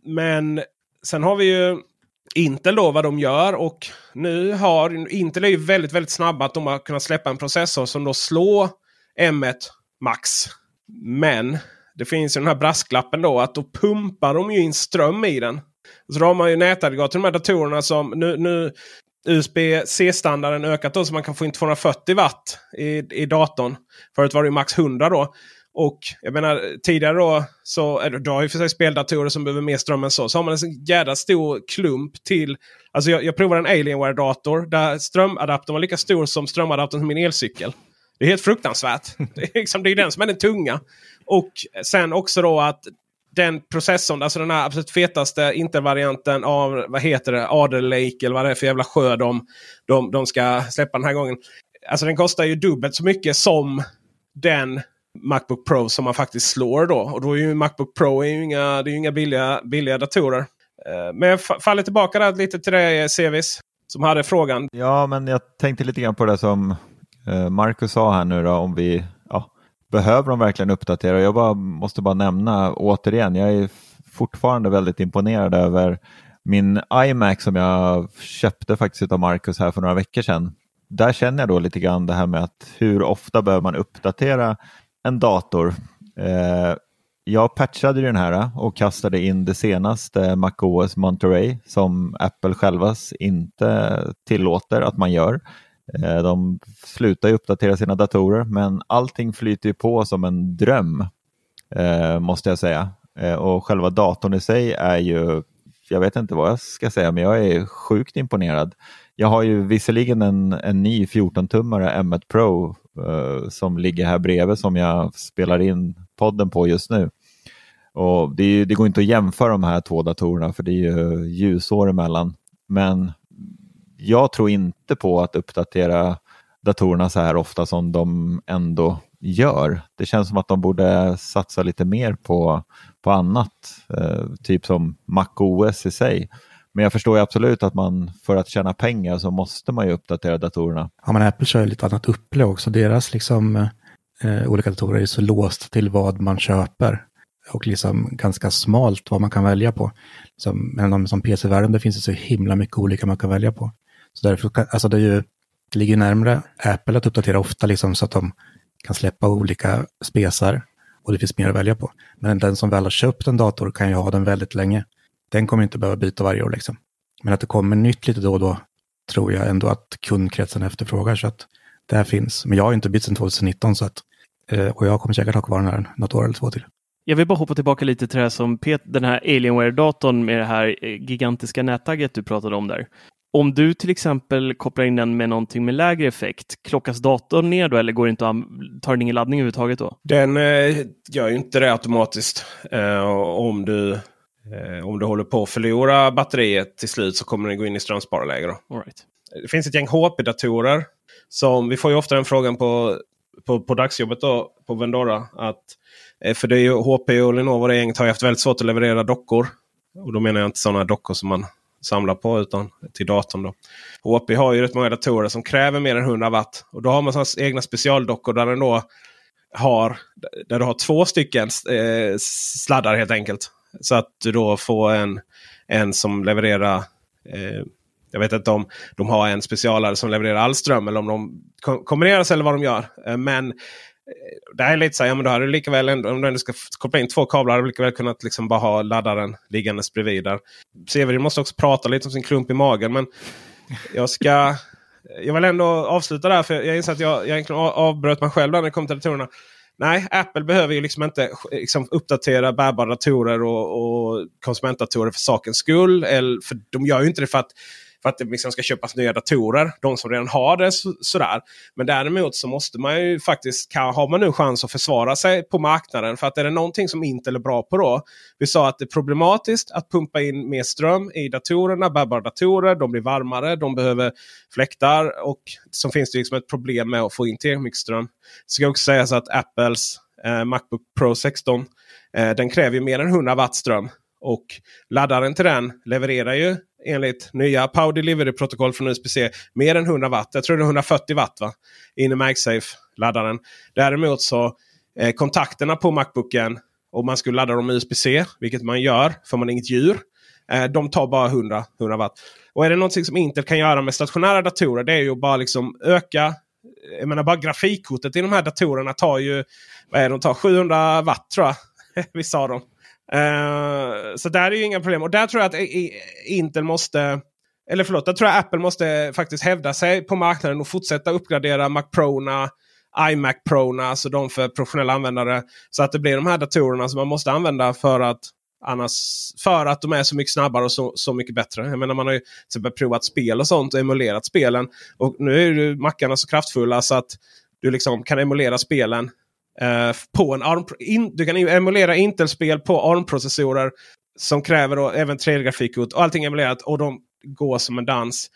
Men sen har vi ju Intel då vad de gör och nu har Intel är ju väldigt väldigt snabba att de har kunnat släppa en processor som då slår M1 Max. Men det finns ju den här brasklappen då att då pumpar de ju in ström i den. Så då har man ju nätaggregat till de här datorerna som nu, nu USB-C-standarden ökat då så man kan få in 240 watt i, i datorn. Förut var det max 100 då. Och jag menar tidigare då så eller, du har ju för sig speldatorer som behöver mer ström än så. Så har man en jädra stor klump till. Alltså jag, jag provade en Alienware-dator där strömadaptern var lika stor som strömadaptern till min elcykel. Det är helt fruktansvärt. Det är, liksom, det är den som är den tunga. Och sen också då att den processorn, alltså den här absolut fetaste intervarianten av vad heter det, Adel Lake eller vad det är för jävla sjö de, de, de ska släppa den här gången. Alltså den kostar ju dubbelt så mycket som den Macbook Pro som man faktiskt slår då. Och då är ju Macbook Pro är ju inga, det är inga billiga, billiga datorer. Eh, men jag faller tillbaka där lite till dig eh, Sevis. Som hade frågan. Ja, men jag tänkte lite grann på det som Eh, Marcus sa här nu då. Om vi ja, behöver de verkligen uppdatera. Jag bara, måste bara nämna återigen. Jag är fortfarande väldigt imponerad över min iMac som jag köpte faktiskt av Marcus här för några veckor sedan. Där känner jag då lite grann det här med att hur ofta behöver man uppdatera en dator. Eh, jag patchade den här och kastade in det senaste MacOS Monterey som Apple själva inte tillåter att man gör. Eh, de slutar uppdatera sina datorer men allting flyter på som en dröm eh, måste jag säga. Eh, och själva datorn i sig är ju, jag vet inte vad jag ska säga, men jag är sjukt imponerad. Jag har ju visserligen en, en ny 14-tummare M1 Pro som ligger här bredvid som jag spelar in podden på just nu. Och det, det, går inte att jämföra de här två datorerna för det är ju ljusår emellan. Men jag tror inte på att uppdatera datorerna så här ofta som de ändå gör. Det känns som att de borde satsa lite mer på, på annat, eh, typ som MacOS i sig. Men jag förstår absolut att man för att tjäna pengar så måste man ju uppdatera datorerna. Ja, men Apple kör ju lite annat upplägg också. Deras liksom, eh, olika datorer är så låst till vad man köper och liksom ganska smalt vad man kan välja på. Som, men som PC-världen det finns det så himla mycket olika man kan välja på. Så därför, alltså det, är ju, det ligger närmare Apple att uppdatera ofta liksom så att de kan släppa olika spesar och det finns mer att välja på. Men den som väl har köpt en dator kan ju ha den väldigt länge den kommer inte behöva byta varje år. Liksom. Men att det kommer nytt lite då och då tror jag ändå att kundkretsen efterfrågar. Så att det här finns. Men jag har inte bytt sedan 2019 så att, eh, och jag kommer säkert ha kvar den här något år eller två till. Jag vill bara hoppa tillbaka lite till det här som Pet, den här Alienware-datorn med det här eh, gigantiska nättagget du pratade om där. Om du till exempel kopplar in den med någonting med lägre effekt, klockas datorn ner då eller går inte att, tar den ingen laddning överhuvudtaget då? Den eh, gör ju inte det automatiskt. Eh, om du Eh, om du håller på att förlora batteriet till slut så kommer den gå in i strömspararläge. All right. Det finns ett gäng HP-datorer. Som, vi får ju ofta den frågan på, på, på dagsjobbet då, på Vendora. Att, eh, för det är ju HP och Lenovo det gänget har haft väldigt svårt att leverera dockor. Och då menar jag inte sådana dockor som man samlar på utan till datorn. Då. HP har ju rätt många datorer som kräver mer än 100 watt. Och då har man sådana egna specialdockor där den då har, där du har två stycken eh, sladdar helt enkelt. Så att du då får en, en som levererar eh, jag vet inte om de har en specialare som levererar all ström eller om de kombineras eller vad de gör. Eh, men det här är lite så här, ja, men då hade du lika väl, om du ska koppla in två kablar, hade du lika väl kunnat liksom bara ha laddaren liggandes bredvid där. Severin måste också prata lite om sin klump i magen. Men jag ska... Jag vill ändå avsluta där för jag inser att jag, jag egentligen avbröt mig själv när det kom till datorerna. Nej, Apple behöver ju liksom inte liksom uppdatera bärbara datorer och, och konsumentdatorer för sakens skull. Eller, för de gör ju inte det för att för att det liksom ska köpas nya datorer. De som redan har det så, sådär. Men däremot så måste man ju faktiskt, kan, har man nu chans att försvara sig på marknaden. För att är det någonting som Intel är bra på då. Vi sa att det är problematiskt att pumpa in mer ström i datorerna. Bärbara datorer, de blir varmare, de behöver fläktar. Och så finns det liksom ett problem med att få in tillräckligt mycket ström. Det ska också sägas att Apples eh, Macbook Pro 16 eh, den kräver mer än 100 watt ström. Och laddaren till den levererar ju enligt nya Power Delivery-protokoll från USB-C mer än 100 watt. Jag tror det är 140 watt va? in i MagSafe-laddaren. Däremot så eh, kontakterna på Macbooken om man skulle ladda dem med USB-C, vilket man gör för man är inget djur. Eh, de tar bara 100, 100 watt. Och är det någonting som Intel kan göra med stationära datorer det är ju bara liksom öka Jag menar bara grafikkortet i de här datorerna tar ju vad är det, de tar 700 watt tror jag. Vissa av dem. Uh, så där är ju inga problem. Och där tror jag att Intel måste eller förlåt, där tror jag Apple måste faktiskt hävda sig på marknaden och fortsätta uppgradera Mac Prona, iMac Prona, alltså de för professionella användare. Så att det blir de här datorerna som man måste använda för att Annars, för att de är så mycket snabbare och så, så mycket bättre. Jag menar, man har ju till provat spel och sånt och emulerat spelen. Och nu är ju mackarna så kraftfulla så att du liksom kan emulera spelen på en ARM. In, du kan emulera Intel-spel på ARM-processorer som kräver då även 3D-grafikkort och allting emulerat. Och de går som en dans.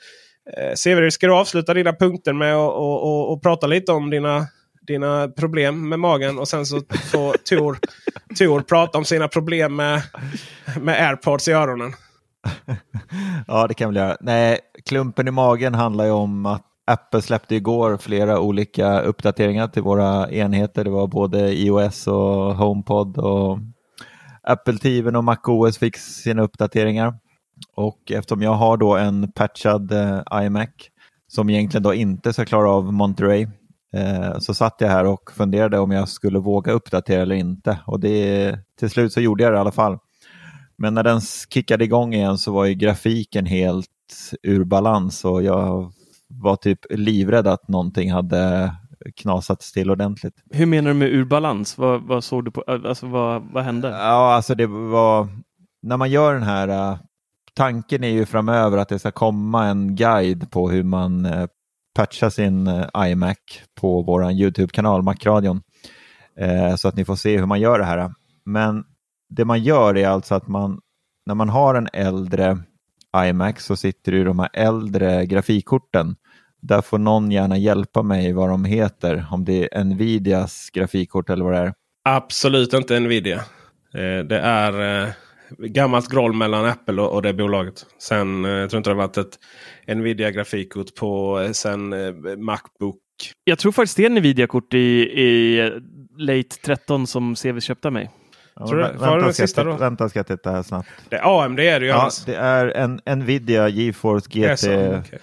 Eh, Severin, ska du avsluta dina punkter med att och, och, och prata lite om dina dina problem med magen och sen så får Tor, Tor prata om sina problem med, med airpods i öronen. ja, det kan vi göra. Nej, klumpen i magen handlar ju om att Apple släppte igår flera olika uppdateringar till våra enheter. Det var både iOS och HomePod och Apple TV och MacOS fick sina uppdateringar. Och eftersom jag har då en patchad eh, iMac som egentligen då inte ska klara av Monterey Eh, så satt jag här och funderade om jag skulle våga uppdatera eller inte. Och det, till slut så gjorde jag det i alla fall. Men när den kickade igång igen så var ju grafiken helt ur balans och jag var typ livrädd att någonting hade knasats till ordentligt. Hur menar du med ur balans? Vad, vad såg du på? Alltså vad, vad hände? Ja, alltså det var när man gör den här uh, tanken är ju framöver att det ska komma en guide på hur man uh, patcha sin iMac på vår YouTube-kanal Macradion. Eh, så att ni får se hur man gör det här. Men det man gör är alltså att man, när man har en äldre iMac så sitter det i de här äldre grafikkorten. Där får någon gärna hjälpa mig vad de heter, om det är Nvidias grafikkort eller vad det är. Absolut inte Nvidia. Eh, det är gammalt groll mellan Apple och, det bolaget. Sen, eh, jag tror inte det har varit ett Nvidia grafikkort på eh, sen eh, Macbook. Jag tror faktiskt det är Nvidia-kort i, i Late 13 som CV köpte mig. Ja, tror du, vänta, ska sista då? vänta, ska jag titta här snabbt. Det är AMD är det ju ja, annars. Det är en Nvidia GeForce GT. Så, okay.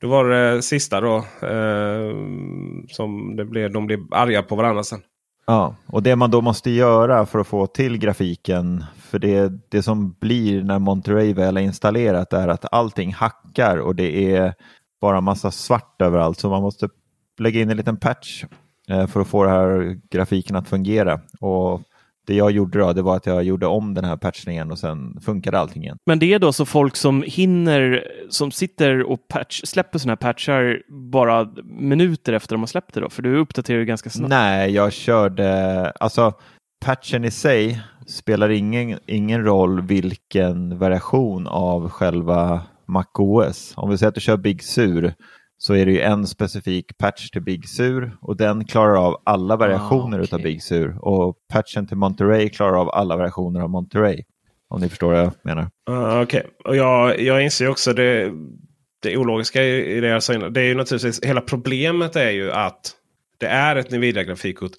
Då var det sista då. Eh, som det blev, de blev arga på varandra sen. Ja, och det man då måste göra för att få till grafiken, för det, det som blir när Monterey väl är installerat är att allting hackar och det är bara massa svart överallt. Så man måste lägga in en liten patch eh, för att få den här grafiken att fungera. Och det jag gjorde då, det var att jag gjorde om den här patchningen och sen funkade allting igen. Men det är då så folk som hinner, som sitter och patch, släpper sådana här patchar bara minuter efter de har släppt det då? För du uppdaterar ju ganska snabbt. Nej, jag körde, alltså patchen i sig spelar ingen, ingen roll vilken variation av själva MacOS. Om vi säger att du kör Big Sur så är det ju en specifik patch till Big Sur och den klarar av alla variationer ah, okay. av Big Sur och patchen till Monterey klarar av alla variationer av Monterey. Om ni förstår vad jag menar. Uh, Okej, okay. och jag, jag inser också det, det ologiska i det jag sa innan. Det är ju naturligtvis, hela problemet är ju att det är ett Nvidia-grafikkort.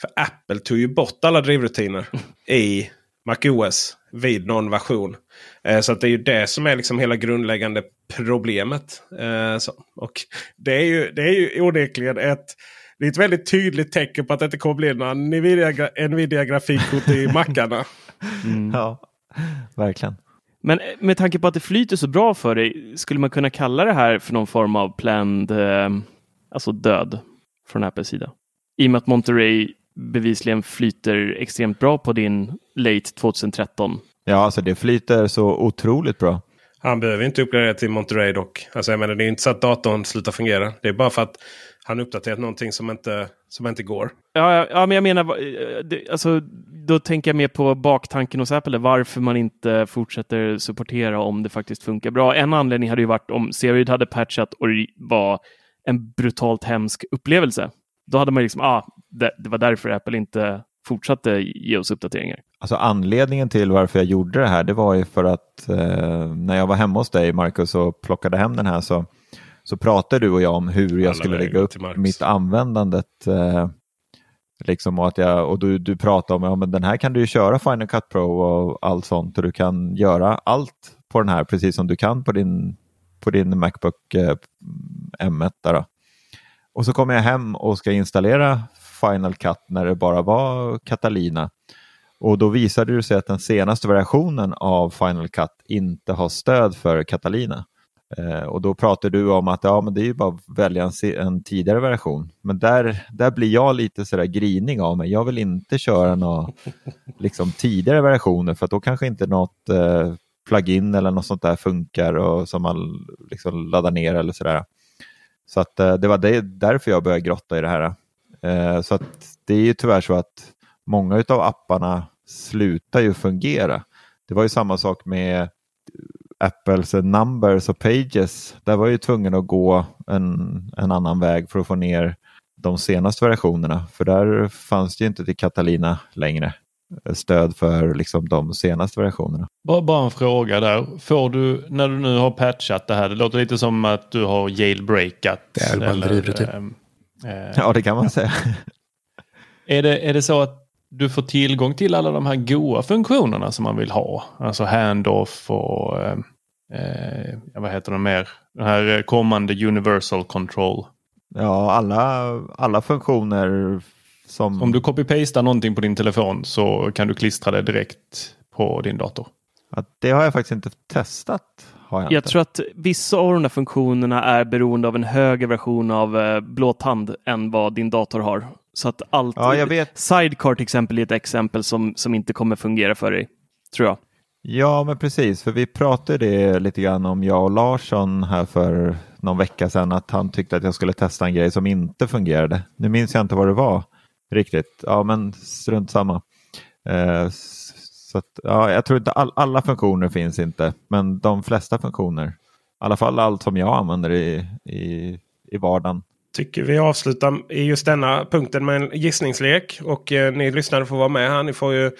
För Apple tog ju bort alla drivrutiner i MacOS vid någon version. Eh, så att det är ju det som är liksom hela grundläggande problemet. Eh, så. Och det är ju, det är ju onekligen ett, det är ett väldigt tydligt tecken på att det inte kommer bli några Nvidia-grafikkort i mackarna. Mm. Ja, verkligen. Men eh, med tanke på att det flyter så bra för dig, skulle man kunna kalla det här för någon form av planned, alltså död från Apples sida? I och med att Monterey bevisligen flyter extremt bra på din late 2013. Ja, alltså det flyter så otroligt bra. Han behöver inte uppgradera till Monterey dock. Alltså jag menar, det är inte så att datorn slutar fungera. Det är bara för att han uppdaterat någonting som inte, som inte går. Ja, ja, men jag menar, alltså, då tänker jag mer på baktanken hos Apple, varför man inte fortsätter supportera om det faktiskt funkar bra. En anledning hade ju varit om Serid hade patchat och det var en brutalt hemsk upplevelse. Då hade man liksom, ah, det, det var därför Apple inte fortsatte ge oss uppdateringar. Alltså anledningen till varför jag gjorde det här, det var ju för att eh, när jag var hemma hos dig, Marcus, och plockade hem den här så, så pratade du och jag om hur jag skulle lägga upp mitt användandet. Eh, liksom, och att jag, och du, du pratade om att ja, den här kan du ju köra Final Cut Pro och allt sånt och du kan göra allt på den här precis som du kan på din, på din Macbook eh, M1. Där, då. Och så kommer jag hem och ska installera Final Cut när det bara var Catalina. Och då visade det sig att den senaste versionen av Final Cut inte har stöd för Catalina. Eh, och då pratar du om att ja, men det är ju bara att välja en, en tidigare version. Men där, där blir jag lite sådär grinig av mig. Jag vill inte köra några liksom, tidigare versioner för att då kanske inte något eh, plugin eller något sånt där funkar och som man liksom laddar ner eller sådär. Så att eh, det var det, därför jag började grotta i det här. Eh, så att det är ju tyvärr så att många av apparna slutar ju fungera. Det var ju samma sak med Apples Numbers och Pages. Där var ju tvungen att gå en, en annan väg för att få ner de senaste versionerna. För där fanns det ju inte till Catalina längre eh, stöd för liksom de senaste versionerna. Bara, bara en fråga där. Får du, när du nu har patchat det här, det låter lite som att du har jailbreakat. Det är väl eller, drivrutin. Eh, Ja, det kan man säga. Är det, är det så att du får tillgång till alla de här goa funktionerna som man vill ha? Alltså handoff och eh, eh, vad heter de mer? Den här kommande universal control. Ja, alla, alla funktioner som... Om du copy-pastar någonting på din telefon så kan du klistra det direkt på din dator. Ja, det har jag faktiskt inte testat. Har jag Jag inte. tror att vissa av de där funktionerna är beroende av en högre version av eh, blåtand än vad din dator har. Så att allt... Ja, jag vet. Sidecar till exempel är ett exempel som, som inte kommer fungera för dig, tror jag. Ja, men precis. För vi pratade det lite grann om jag och Larsson här för någon vecka sedan. Att han tyckte att jag skulle testa en grej som inte fungerade. Nu minns jag inte vad det var riktigt. Ja, men strunt samma. Eh, så att, ja, jag tror inte all, alla funktioner finns inte, men de flesta funktioner. I alla fall allt som jag använder i, i, i vardagen. Tycker vi avslutar i just denna punkten med en gissningslek. Och eh, ni lyssnare får vara med här. Ni får ju,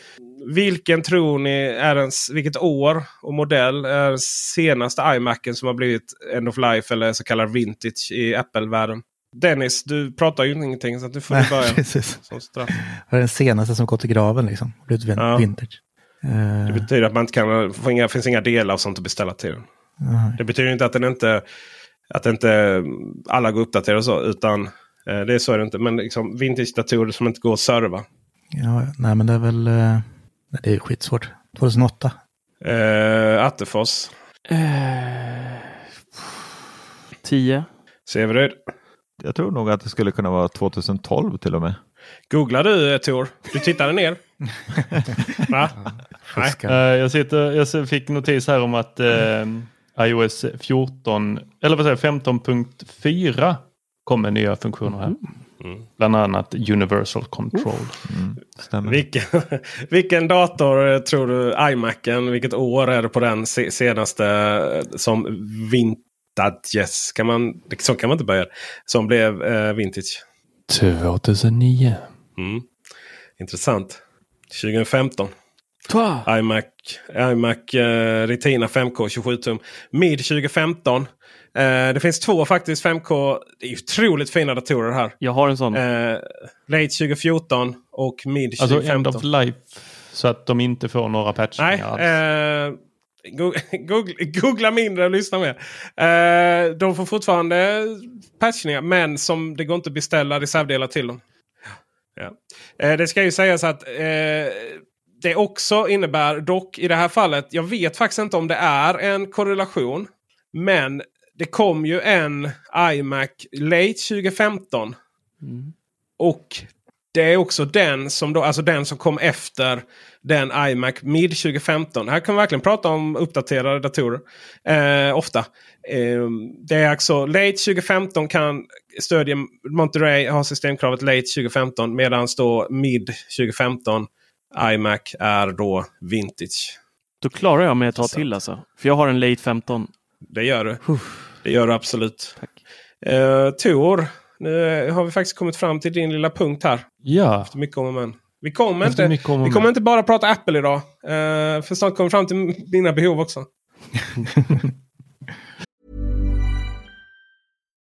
vilken tror ni är ens, vilket år och modell är den senaste iMacen som har blivit End of Life eller så kallad vintage i Apple-världen? Dennis, du pratar ju ingenting så att du får Nej, börja. precis. Som straff. Det är den senaste som gått i graven liksom. Blivit vin- Ja. Eh, Det betyder att man inte kan, inga, finns inga delar och sånt att beställa till den. Det betyder inte att den inte att inte alla går uppdaterade och så. Utan eh, det är så är det inte. Men liksom vintage-datorer som inte går att serva. ja, nej men det är väl... Eh, nej, det är ju skitsvårt. 2008. Eh, Attefors. Eh, 10. Severyd. Jag tror nog att det skulle kunna vara 2012 till och med. Googlar du Tor? Du tittade ner? Va? Nej. Fuskar. Eh, jag, sitter, jag fick notis här om att eh, iOS 14, eller vad säger jag, 15.4 kommer nya funktioner här. Bland annat Universal Control. Mm. Vilken, vilken dator tror du iMacen, vilket år är det på den se, senaste eh, som vintages? Kan man, så kan man inte börja. Som blev eh, vintage. 2009. Mm. Intressant. 2015. IMac, iMac eh, Retina 5K 27 tum. Mid 2015. Eh, det finns två faktiskt 5K. Det är otroligt fina datorer här. Jag har en sån. Eh, late 2014 och mid Alltså 2015. end of life. Så att de inte får några Nej, patchningar alls. eh, go- googla, googla mindre och lyssna mer. Eh, de får fortfarande patchningar men som det går inte att beställa reservdelar till dem. Ja. Eh, det ska ju sägas att eh, det också innebär dock i det här fallet. Jag vet faktiskt inte om det är en korrelation. Men det kom ju en iMac late 2015. Och det är också den som, då, alltså den som kom efter den iMac mid 2015. Här kan vi verkligen prata om uppdaterade datorer. Eh, ofta. Eh, det är alltså late 2015 kan stödja Monterey har systemkravet late 2015. Medan då mid 2015 iMac är då vintage. Då klarar jag mig ett tag till alltså. För jag har en late 15. Det gör du. Det gör du absolut. Eh, Tor, nu har vi faktiskt kommit fram till din lilla punkt här. Ja, Efter mycket om och men. Vi kommer, Efter inte, vi kommer inte bara prata Apple idag. Eh, för snart kommer vi fram till mina behov också.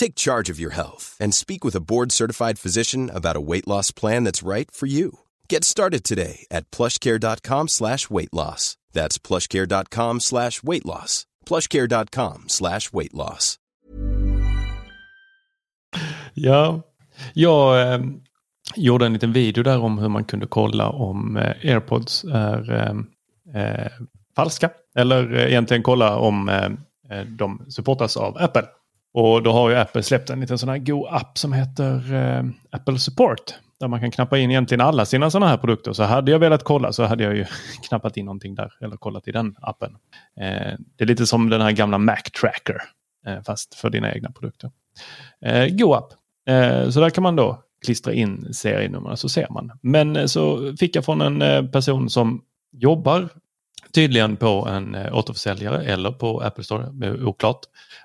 Take charge of your health and speak with a board-certified physician about a weight loss plan that's right for you. Get started today at plushcare.com slash weight loss. That's plushcare.com slash weight loss. plushcare.com slash weight loss. Ja, jag eh, gjorde en liten video där om hur man kunde kolla om eh, airpods är ehm, eh, falska. Eller egentligen kolla om ehm, eh, de supportas av Apple. Och då har ju Apple släppt en liten sån här god app som heter eh, Apple Support. Där man kan knappa in egentligen alla sina sådana här produkter. Så hade jag velat kolla så hade jag ju knappat in någonting där. Eller kollat i den appen. Eh, det är lite som den här gamla Mac Tracker. Eh, fast för dina egna produkter. Eh, god app. Eh, så där kan man då klistra in serienummer så ser man. Men eh, så fick jag från en eh, person som jobbar tydligen på en eh, återförsäljare eller på Apple Store, det är oklart,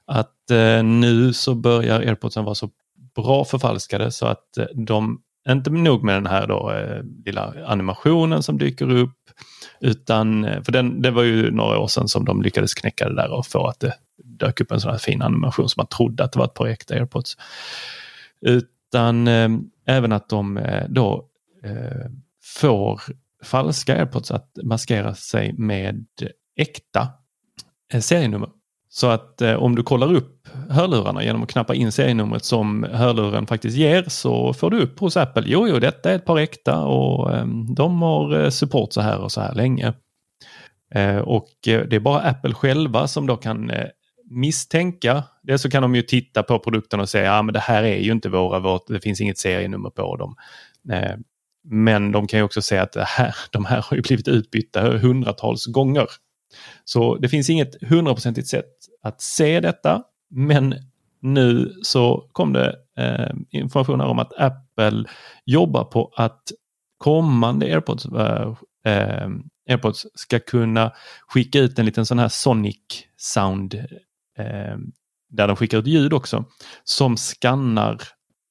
att eh, nu så börjar airpodsen vara så bra förfalskade så att eh, de, inte nog med den här då, lilla animationen som dyker upp, utan, för den, det var ju några år sedan som de lyckades knäcka det där och få att det dök upp en sån här fin animation som man trodde att det var ett par äkta airpods. Utan eh, även att de då eh, får falska airpods att maskera sig med äkta eh, serienummer. Så att eh, om du kollar upp hörlurarna genom att knappa in serienumret som hörluren faktiskt ger så får du upp hos Apple. Jo, jo, detta är ett par äkta och eh, de har eh, support så här och så här länge. Eh, och eh, det är bara Apple själva som då kan eh, misstänka. Dels så kan de ju titta på produkten och säga att ja, det här är ju inte våra, vårt, det finns inget serienummer på dem. Eh, men de kan ju också säga att det här, de här har ju blivit utbytta hundratals gånger. Så det finns inget hundraprocentigt sätt att se detta. Men nu så kom det eh, information här om att Apple jobbar på att kommande AirPods, eh, AirPods ska kunna skicka ut en liten sån här Sonic Sound eh, där de skickar ut ljud också som skannar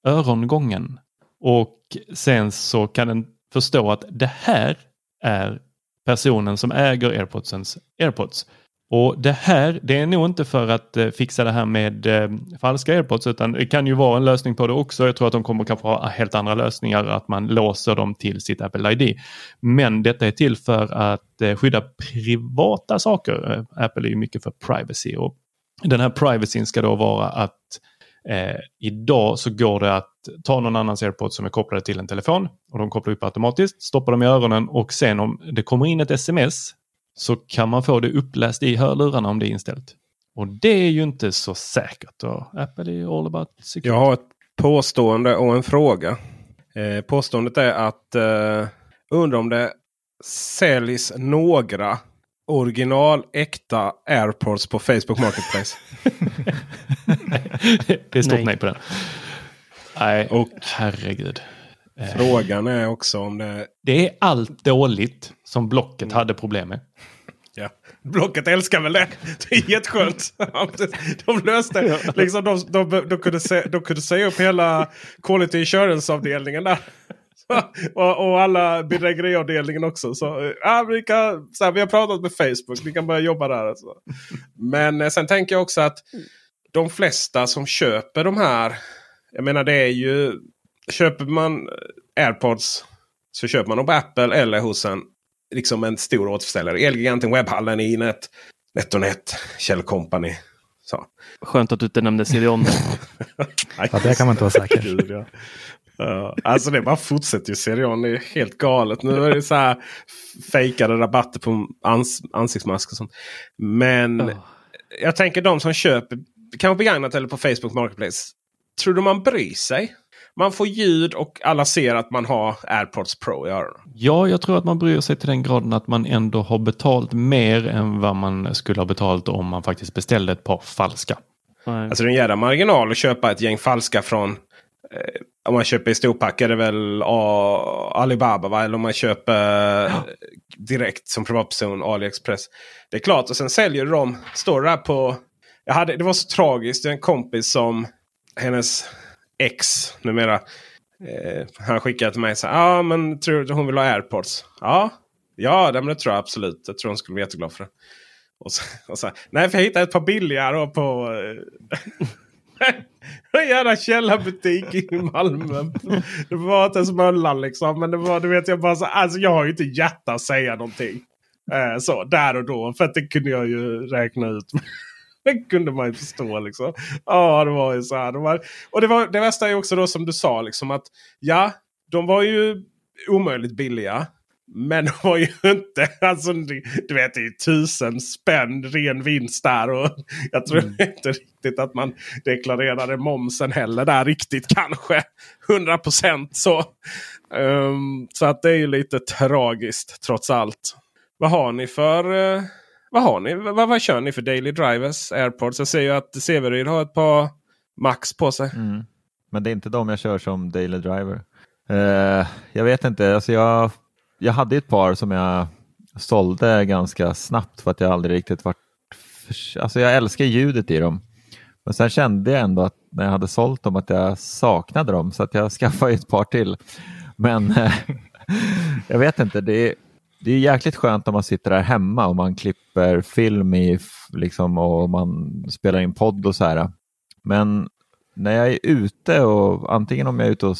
örongången och sen så kan den förstå att det här är personen som äger airpodsens airpods. Och det här, det är nog inte för att eh, fixa det här med eh, falska airpods utan det kan ju vara en lösning på det också. Jag tror att de kommer kanske ha helt andra lösningar, att man låser dem till sitt Apple ID. Men detta är till för att eh, skydda privata saker. Eh, Apple är ju mycket för privacy och den här privacyn ska då vara att Eh, idag så går det att ta någon annans airpods som är kopplade till en telefon och de kopplar upp automatiskt, stoppar dem i öronen och sen om det kommer in ett sms så kan man få det uppläst i hörlurarna om det är inställt. Och det är ju inte så säkert. Och Apple är all about security. Jag har ett påstående och en fråga. Eh, påståendet är att eh, undrar om det säljs några original äkta airports på Facebook Marketplace? det är stort nej. Nej. på den. Nej, Och herregud. Eh, frågan är också om det... Det är allt dåligt som Blocket hade problem med. Ja. Blocket älskar väl det. Det är jätteskönt. De löste liksom, de, de, de, kunde se, de kunde säga upp hela quality insurance-avdelningen där. Och, och alla bedrägeriavdelningen också. Så, ja, vi, kan, så här, vi har pratat med Facebook, vi kan börja jobba där. Alltså. Men eh, sen tänker jag också att de flesta som köper de här. Jag menar det är ju. Köper man AirPods så köper man dem på Apple eller hos en, liksom en stor återförsäljare. Elgiganten, Webhallen, Inet, NetOnNet, Kjell Company. Så. Skönt att du inte nämnde Sirion. Ja, det kan man inte vara säker. Ja. Alltså det bara fortsätter ju Serion. Det är helt galet. Nu är det så här fejkade rabatter på ans ansiktsmask och sånt. Men jag tänker de som köper kanske begagnat eller på Facebook Marketplace. Tror du man bryr sig? Man får ljud och alla ser att man har AirPods Pro i öronen. Ja, jag tror att man bryr sig till den graden att man ändå har betalt mer än vad man skulle ha betalt om man faktiskt beställde ett par falska. Alltså det är en jävla marginal att köpa ett gäng falska från om man köper i storpack är det väl Alibaba va? Eller om man köper eh, direkt som privatperson AliExpress. Det är klart och sen säljer de. Står det där på. Jag hade, det var så tragiskt. En kompis som hennes ex numera. Eh, han skickade till mig så här. Ja men tror du hon vill ha airpods? Ja, ja det, tror jag absolut. Jag tror hon skulle bli jätteglad för det. Och så, och så, nej för jag hittade ett par billiga då på eh, en jävla källarbutik i Malmö. Det var inte ens Möllan liksom. Men det var, du vet, jag bara så, alltså jag har ju inte hjärta att säga någonting. Eh, så där och då. För att det kunde jag ju räkna ut. Det kunde man ju förstå liksom. Ja, det var ju så här. Det var, och det, var, det värsta är också då som du sa liksom att ja, de var ju omöjligt billiga. Men de var ju inte, alltså du vet det är ju tusen spänn ren vinst där. Och jag tror inte riktigt att man deklarerade momsen heller där riktigt kanske. 100 procent så. Um, så att det är ju lite tragiskt trots allt. Vad har ni för uh, vad har ni? Vad, vad kör ni för Daily Drivers Airpods? Jag ser ju att Severyd har ett par Max på sig. Mm. Men det är inte de jag kör som Daily Driver. Uh, jag vet inte, alltså jag, jag hade ett par som jag sålde ganska snabbt för att jag aldrig riktigt varit... För, alltså jag älskar ljudet i dem. Men sen kände jag ändå att när jag hade sålt dem att jag saknade dem så att jag skaffade ett par till. Men eh, jag vet inte, det är, det är jäkligt skönt om man sitter där hemma och man klipper film i, liksom, och man spelar in podd och så här. Men när jag är ute och antingen om jag är ute och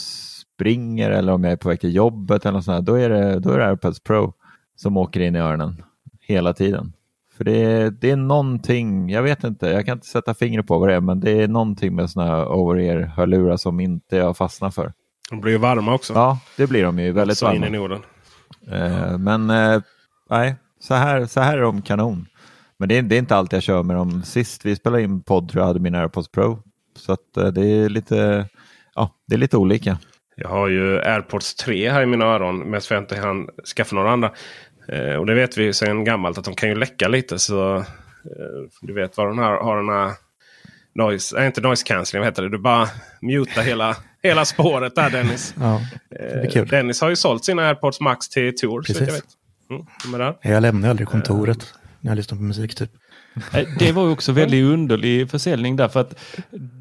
springer eller om jag är på väg till jobbet eller något sånt här, då är det, då är det AirPods Pro som åker in i öronen hela tiden. För det är, det är någonting, jag vet inte, jag kan inte sätta fingret på vad det är, men det är någonting med sådana här over-ear-hörlurar som inte jag fastnar för. De blir ju varma också. Ja, det blir de ju väldigt Så in varma. i Norden. Eh, men eh, nej, så här, så här är de kanon. Men det är, det är inte allt jag kör med dem. Sist vi spelade in podd tror jag hade min AirPods Pro. Så att eh, det är lite, ja, det är lite olika. Jag har ju AirPods 3 här i mina öron. Men jag inte han skaffa några andra. Eh, och det vet vi sedan gammalt att de kan ju läcka lite. Så eh, du vet vad den här har den här noise, äh, inte noise cancelling, vad heter det? Du bara mutar hela, hela spåret där Dennis. Ja. Eh, Dennis har ju sålt sina AirPods Max till Tour. Så Precis. jag vet. Mm, de. Jag lämnar aldrig kontoret när jag lyssnar på musik typ. Eh, Det var ju också väldigt underlig försäljning därför att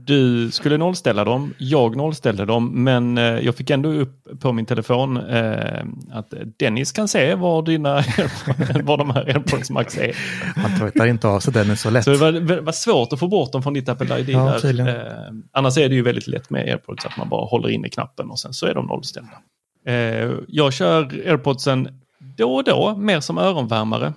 du skulle nollställa dem, jag nollställde dem, men eh, jag fick ändå upp på min telefon eh, att Dennis kan se var, dina, var de här AirPods Max är. Man tröttar inte av sig den är så lätt. Så det var, det var svårt att få bort dem från ditt Apple ID. Ja, annars är det ju väldigt lätt med AirPods att man bara håller in i knappen och sen så är de nollställda. Jag kör AirPodsen då och då, mer som öronvärmare.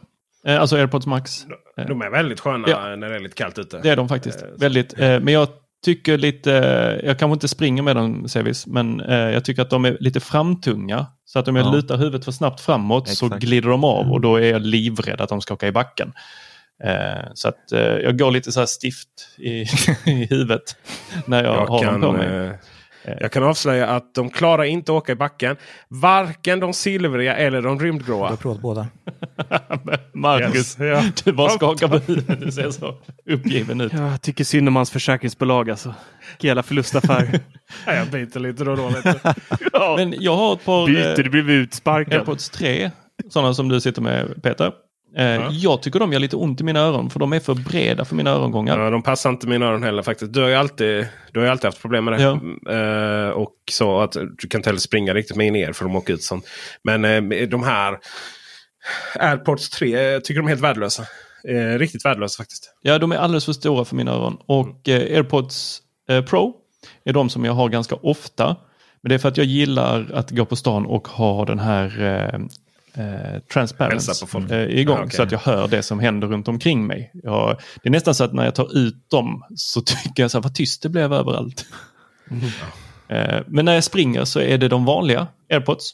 Alltså AirPods Max. De är väldigt sköna Ja. när det är lite kallt ute. det är de faktiskt. Eh, Väldigt. Eh, men jag tycker lite, eh, jag kanske inte springer med dem Sevis, men eh, jag tycker att de är lite framtunga. Så att om jag Ja. lutar huvudet för snabbt framåt så Exakt. glider de av och då är jag livrädd att de ska åka i backen. Eh, så att eh, jag går lite så här stift i, i huvudet när jag, Jag har dem kan, på mig. Eh, Jag kan avslöja att de klarar inte att åka i backen. Varken de silvriga eller de rymdgråa. Jag har provat båda. Marcus, Yes, ja. du bara skakar på huvudet. Du ser så uppgiven ut. Jag tycker synd om hans försäkringsbolag alltså. Jävla förlustaffär. Ja, jag biter lite då och då. Vet du. Men jag har ett par Byter, du blir utsparkad. AirPods 3. Sådana som du sitter med Peter. Eh, Jag tycker de gör lite ont i mina öron för de är för breda för mina örongångar. Ja, de passar inte mina öron heller faktiskt. Du har ju alltid, du har alltid haft problem med det. Ja. Eh, och så att du kan inte heller springa riktigt med in er för de åker ut sånt. Men eh, de här AirPods 3 jag tycker de är helt värdelösa. Eh, riktigt värdelösa faktiskt. Ja, de är alldeles för stora för mina öron. Och eh, AirPods Pro är de som jag har ganska ofta. Men det är för att jag gillar att gå på stan och ha den här eh, eh, på folk. eh, igång. Ah, okej. Så att jag hör det som händer runt omkring mig. Jag, det är nästan så att när jag tar ut dem så tycker jag så här, vad tyst det blev överallt. Eh, men när jag springer så är det de vanliga AirPods.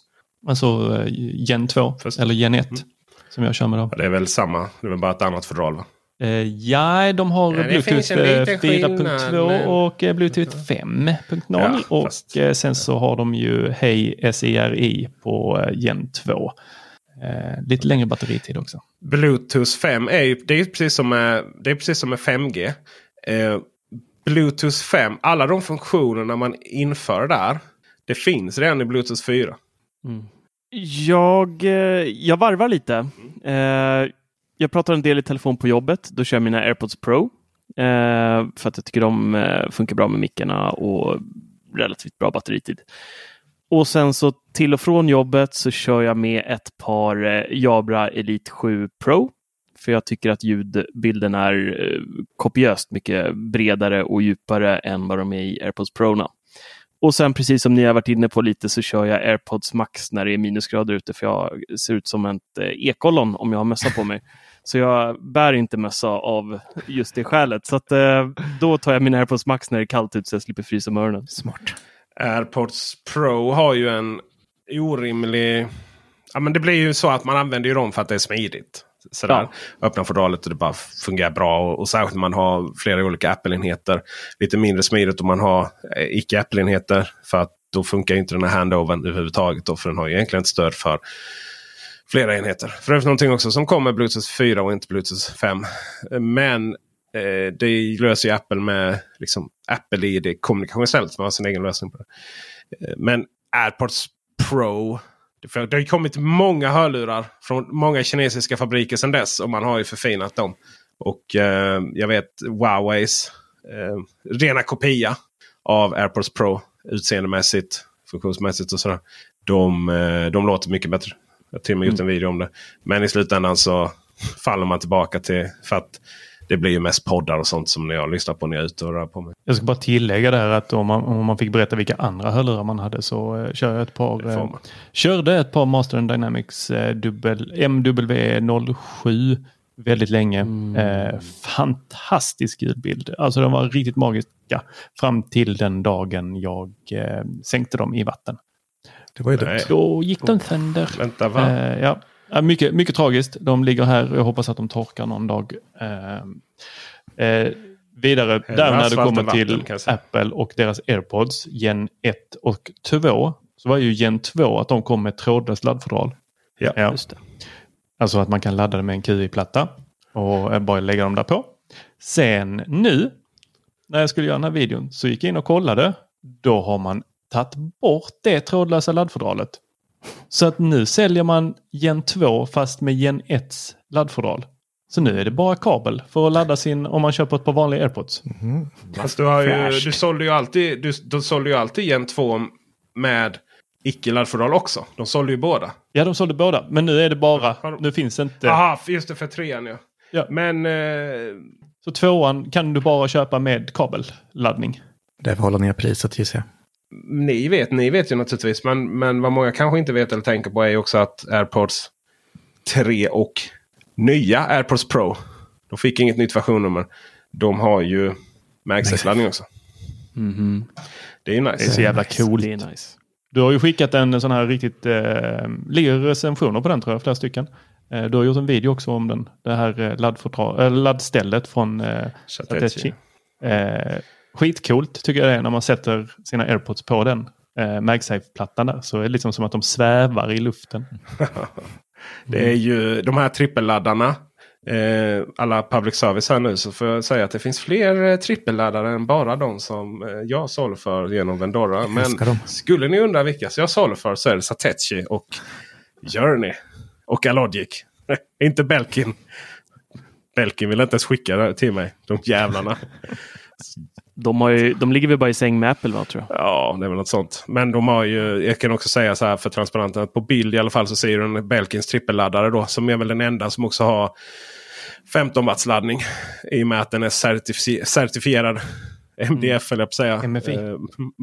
Alltså eh, Gen 2 eller Gen 1 Mm. som jag kör med dem. Ja, det är väl samma. Det är väl bara ett annat fodral va? Eh, ja, de har Ja, Bluetooth en eh, liten 4.2 skillnad, men- och eh, Bluetooth 5.0 Ja, och fast- eh, sen så har de ju Hey SERI på eh, Gen 2. Eh, lite längre batteritid också. Bluetooth 5 är ju det är precis som med, det är precis som med 5G. Eh, Bluetooth 5, alla de funktionerna man inför där. Det finns redan i Bluetooth 4. Jag, eh, jag varvar lite. Eh, jag pratar en del i telefon på jobbet. Då kör jag mina AirPods Pro. Eh, för att jag tycker de eh, funkar bra med mickarna och relativt bra batteritid. Och sen så till och från jobbet så kör jag med ett par eh, Jabra Elite 7 Pro. För jag tycker att ljudbilden är eh, kopiöst mycket bredare och djupare än vad de är i AirPods Pro. Och sen precis som ni har varit inne på lite så kör jag AirPods Max när det är minusgrader ute för jag ser ut som ett eh, ekollon om jag har mössa på mig. Så jag bär inte mössa av just det skälet. Så att, eh, då tar jag mina AirPods Max när det är kallt ute så jag slipper frysa med öronen. Smart. AirPods Pro har ju en orimlig... Ja, men det blir ju så att man använder ju dem för att det är smidigt. Sådär. Öppna fodralet och det bara fungerar bra. Och, och särskilt när man har flera olika Apple-enheter. Lite mindre smidigt om man har eh, icke Apple-enheter. För att då funkar inte den här handovern överhuvudtaget. Då, för den har ju egentligen ett stöd för flera enheter. För övrigt någonting också som kommer Bluetooth 4 och inte Bluetooth 5. Men eh, det löser ju Apple med liksom, Apple ID kommunikation istället. Man har sin egen lösning på det. Eh, Men AirPods Pro. Det har ju kommit många hörlurar från många kinesiska fabriker sedan dess. Och man har ju förfinat dem. Och eh, jag vet Huaweis eh, rena kopia av AirPods Pro. Utseendemässigt, funktionsmässigt och sådär. De, eh, de låter mycket bättre. Jag har till och med gjort en video om det. Men i slutändan så faller man tillbaka till för att det blir ju mest poddar och sånt som jag lyssnar på när jag är ute och rör på mig. Jag ska bara tillägga där att om man, om man fick berätta vilka andra hörlurar man hade så eh, kör jag ett par, eh, körde ett par Master Dynamics eh, dubbel, MW07 väldigt länge. Eh, fantastisk ljudbild. Alltså de var riktigt magiska fram till den dagen jag eh, sänkte dem i vatten. Det var ju dumt. Då gick de sönder. Vänta, va? Eh, ja. Ja, mycket, mycket tragiskt. De ligger här och jag hoppas att de torkar någon dag. Eh, eh, vidare, där när det kommer vatten, till kan jag säga. Apple och deras AirPods Gen 1 och 2. Så var ju Gen 2 att de kom med trådlöst laddfodral. Ja. Ja. Alltså att man kan ladda det med en QI-platta och eh, bara lägga dem där på. Sen nu, när jag skulle göra den här videon, så gick jag in och kollade. Då har man tagit bort det trådlösa laddfodralet. Så att nu säljer man Gen 2 fast med Gen 1 laddfodral. Så nu är det bara kabel för att ladda sin om man köper ett par vanliga AirPods. Fast du, har ju, du sålde ju alltid, du, du sålde ju alltid Gen 2 med icke laddfodral också. De sålde ju båda. Ja, de sålde båda. Men nu är det bara, nu finns inte... Jaha, just det för trean ja. Ja. Men eh, Så tvåan kan du bara köpa med kabelladdning. Därför hålla ner priset gissar jag. Ni vet, ni vet ju naturligtvis. Men, men vad många kanske inte vet eller tänker på är också att AirPods 3 och nya AirPods Pro. De fick inget nytt versionnummer. De har ju MagSafe-laddning också. Det är ju nice. Det är så jävla coolt. Det är nice. Du har ju skickat en sån här riktigt... Eh, ligger recensioner på den tror jag, flera stycken. Eh, du har gjort en video också om den. Det här eh, eh, laddstället från eh. Skitcoolt tycker jag det är när man sätter sina airpods på den eh, MagSafe-plattan där. Så är det liksom som att de svävar i luften. Det är ju de här trippelladdarna. Eh, alla public service här nu så får jag säga att det finns fler eh, trippelladdare än bara de som eh, jag saluför genom Vendora. Men skulle ni undra vilka jag saluför så är det Satechi och Journey. Och Alogic. inte Belkin. Belkin vill inte ens skicka det till mig. De jävlarna. De, har ju, de ligger väl bara i säng med Apple va, tror jag. Ja, det är väl något sånt. Men de har ju, jag kan också säga så här för transparenten. Att på bild i alla fall så ser du en Belkins trippelladdare då. Som är väl den enda som också har 15 watts laddning. I och med att den är certifi- certifierad. MDF eller jag på att säga. MFI. Eh,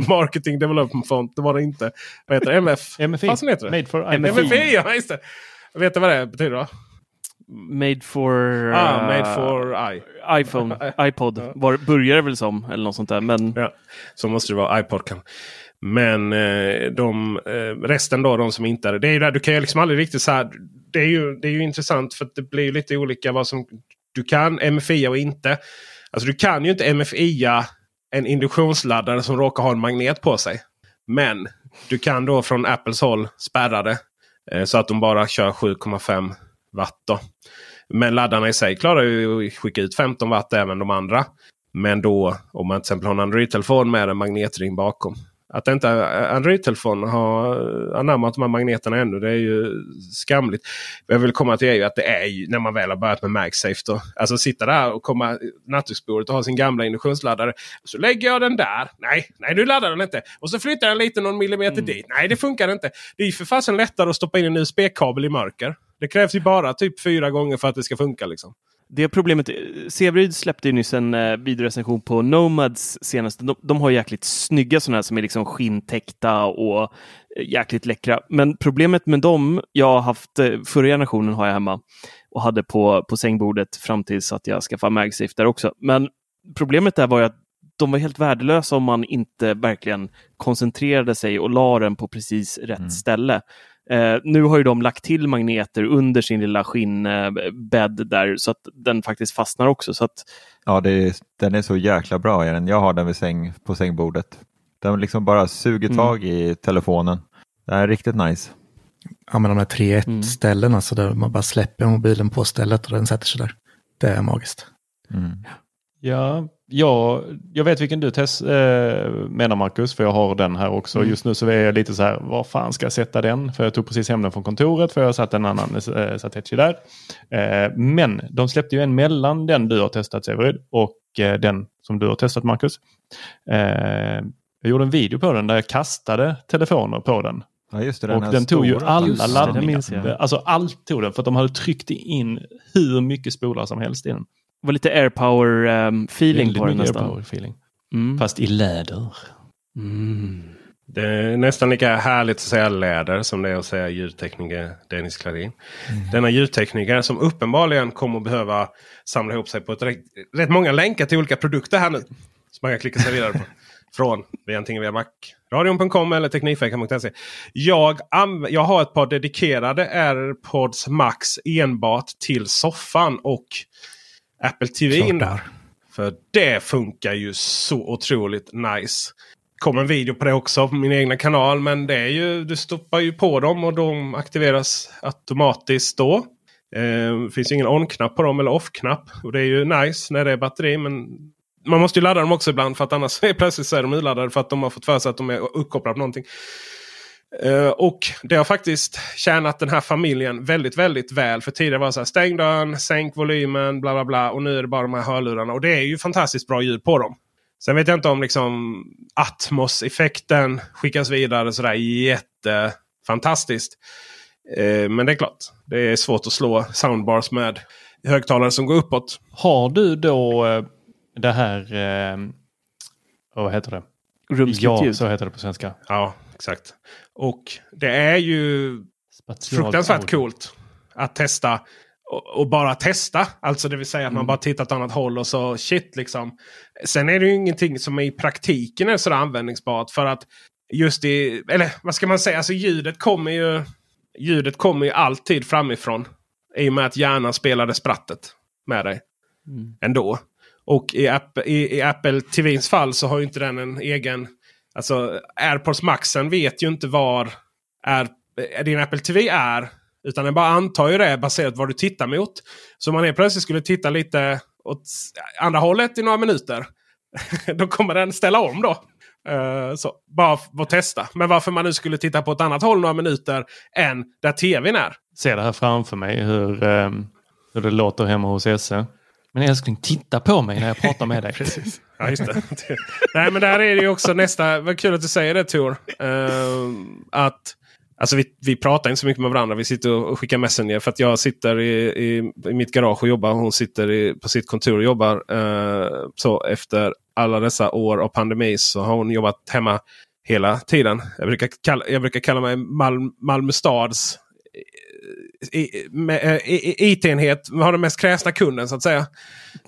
Marketing Development Font. Det var det inte. Vad heter det? MF? MFI. Vad heter det? Made for MFI. MFI. ja just det. Vet du vad det betyder då? Made for... Ah, eh, made for I. iPhone, iPod. Var, börjar det väl som, eller något sånt där. Men Ja, så måste det vara iPod kan. Men eh, de, eh, resten då, de som inte är det. Är ju där, du kan ju liksom aldrig riktigt så här. Det är ju, det är ju intressant för att det blir lite olika vad som du kan MFIa och inte. Alltså du kan ju inte MFIa en induktionsladdare som råkar ha en magnet på sig. Men du kan då från Apples håll spärra det. Eh, så att de bara kör 7,5 watt. Då. Men laddarna i sig klarar ju att skicka ut 15 watt även de andra. Men då om man till exempel har en Android-telefon med en magnetring bakom. Att inte Android-telefon har anammat de här magneterna ännu. Det är ju skamligt. Vad jag vill komma till är ju att det är ju när man väl har börjat med MagSafe. Då. Alltså sitta där och komma nattduksbordet och ha sin gamla induktionsladdare. Så lägger jag den där. Nej, nej nu laddar den inte. Och så flyttar den lite någon millimeter dit. Nej det funkar inte. Det är ju för fasen lättare att stoppa in en USB-kabel i mörker. Det krävs ju bara typ fyra gånger för att det ska funka. liksom. det problemet, Severyd släppte ju nyss en eh, videorecension på Nomads senaste. De, de har jäkligt snygga sådana här som är liksom skinntäckta och eh, jäkligt läckra. Men problemet med dem, jag har haft, eh, förra generationen har jag hemma och hade på, på sängbordet fram tills att jag skaffade MagSafe där också. Men problemet där var ju att de var helt värdelösa om man inte verkligen koncentrerade sig och la den på precis rätt ställe. Eh, nu har ju de lagt till magneter under sin lilla skinnbädd där så att den faktiskt fastnar också. Så att, Ja, det är, den är så jäkla bra. Jag har den vid säng, på sängbordet. Den liksom bara suger Mm. tag i telefonen. Det är riktigt nice. Ja, men de här 3.1 Mm. ställen, alltså där man bara släpper mobilen på stället och den sätter sig där. Det är magiskt. Mm. Ja, ja, jag vet vilken du test, eh, menar Marcus, för jag har den här också. Mm. Just nu så är jag lite så här, var fan ska jag sätta den? För jag tog precis hem den från kontoret för jag satt en annan eh, Satechi där. Eh, men de släppte ju en mellan den du har testat Severid och eh, den som du har testat Marcus. Eh, jag gjorde en video på den där jag kastade telefoner på den. Ja, just det, den och den tog ju alla Just det, den minns laddningar. jag. Alltså allt tog den för att de hade tryckt in hur mycket spolar som helst i den. Var lite airpower-feeling Väldigt på den nästan. airpower feeling. Mm. Fast i läder. Mm. Det är nästan lika härligt att säga läder som det är att säga ljudtekniker Dennis Klarin. Denna ljudtekniker som uppenbarligen kommer att behöva samla ihop sig på ett rätt, rätt många länkar till olika produkter här nu. Som man kan klicka sig vidare på. Från via antingen via macradion.com eller teknikveckan.se. Jag, jag har ett par dedikerade AirPods Max enbart till soffan och Apple TV. Klart in där. För det funkar ju så otroligt nice. kom en video på det också på min egna kanal. Men det är ju, du stoppar ju på dem och de aktiveras automatiskt då. Eh, det finns ingen on-knapp på dem eller off-knapp. Och det är ju nice när det är batteri. Men man måste ju ladda dem också ibland för att annars är plötsligt så är de urladdade för att de har fått för sig att de är uppkopplade på någonting. Eh, och det har faktiskt tjänat den här familjen väldigt, väldigt väl. För tidigare var det så här, stäng dörren, sänk volymen, bla bla bla. Och nu är det bara de här hörlurarna. Och det är ju fantastiskt bra ljud på dem. Sen vet jag inte om liksom Atmos-effekten skickas vidare sådär jättefantastiskt. Eh, men det är klart, det är svårt att slå soundbars med högtalare som går uppåt. Har du då eh, det här... Vad heter det? Rumsligt ja, ljud. så heter det på svenska. Ja, exakt. Och det är ju Spatialt fruktansvärt audio. coolt att testa. Och, och bara testa. Alltså det vill säga att Mm. man bara tittar åt annat håll och så shit liksom. Sen är det ju ingenting som i praktiken är sådär användningsbart. För att just i, eller vad ska man säga, alltså ljudet kommer ju, ljudet kommer ju alltid framifrån. I och med att hjärnan spelade sprattet med dig. Mm. Ändå. Och i, App, i, i Apple TVs fall så har ju inte den en egen... Alltså AirPods Maxen vet ju inte var är, din Apple TV är. Utan den bara antar ju det baserat på vad du tittar mot. Så om man helt plötsligt skulle titta lite åt andra hållet i några minuter. då kommer den ställa om då. Uh, så, bara för att testa. Men varför man nu skulle titta på ett annat håll några minuter än där tvn är. Ser det här framför mig hur, um, hur det låter hemma hos Esse. Men älskling, titta på mig när jag pratar med dig. Precis. Ja, just det. Nej, men där är det ju också nästa. Vad kul att du säger det Tor. Uh, att Alltså vi, vi pratar inte så mycket med varandra. Vi sitter och skickar Messenger. För att jag sitter i, i, i mitt garage och jobbar. Hon sitter i, på sitt kontor och jobbar. Uh, så efter alla dessa år av pandemi så har hon jobbat hemma hela tiden. Jag brukar kalla, jag brukar kalla mig Mal, Malmö stads IT-enhet. Vi har den mest kräsna kunden så att säga.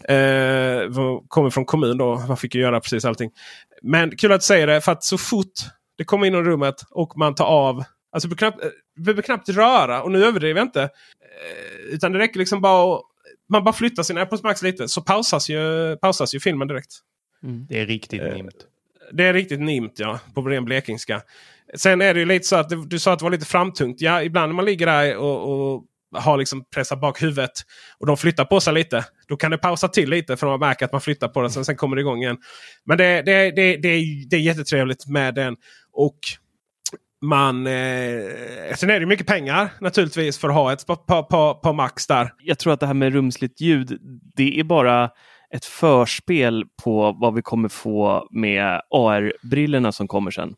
Eh, kommer från kommun då. Man fick ju göra precis allting. Men kul att du säger det. För att så fort det kommer in i rummet och man tar av Alltså du knappt, behöver knappt röra och nu överdriver jag inte. Eh, utan det räcker liksom bara att man bara flyttar sin AirPods Max lite så pausas ju, pausas ju filmen direkt. Mm. Det är riktigt eh, nimt. Det är riktigt nimt ja, på ren blekingska. Sen är det ju lite så att du, du sa att det var lite framtungt. Ja, ibland när man ligger där och, och har liksom pressat bak huvudet och de flyttar på sig lite. Då kan det pausa till lite för de man märker att man flyttar på det. Sen, sen kommer det igång igen. Men det, det, det, det, är, det är jättetrevligt med den. Och man... Eh, sen är det mycket pengar naturligtvis för att ha ett på, på, på max där. Jag tror att det här med rumsligt ljud, det är bara ett förspel på vad vi kommer få med AR-brillorna som kommer sen.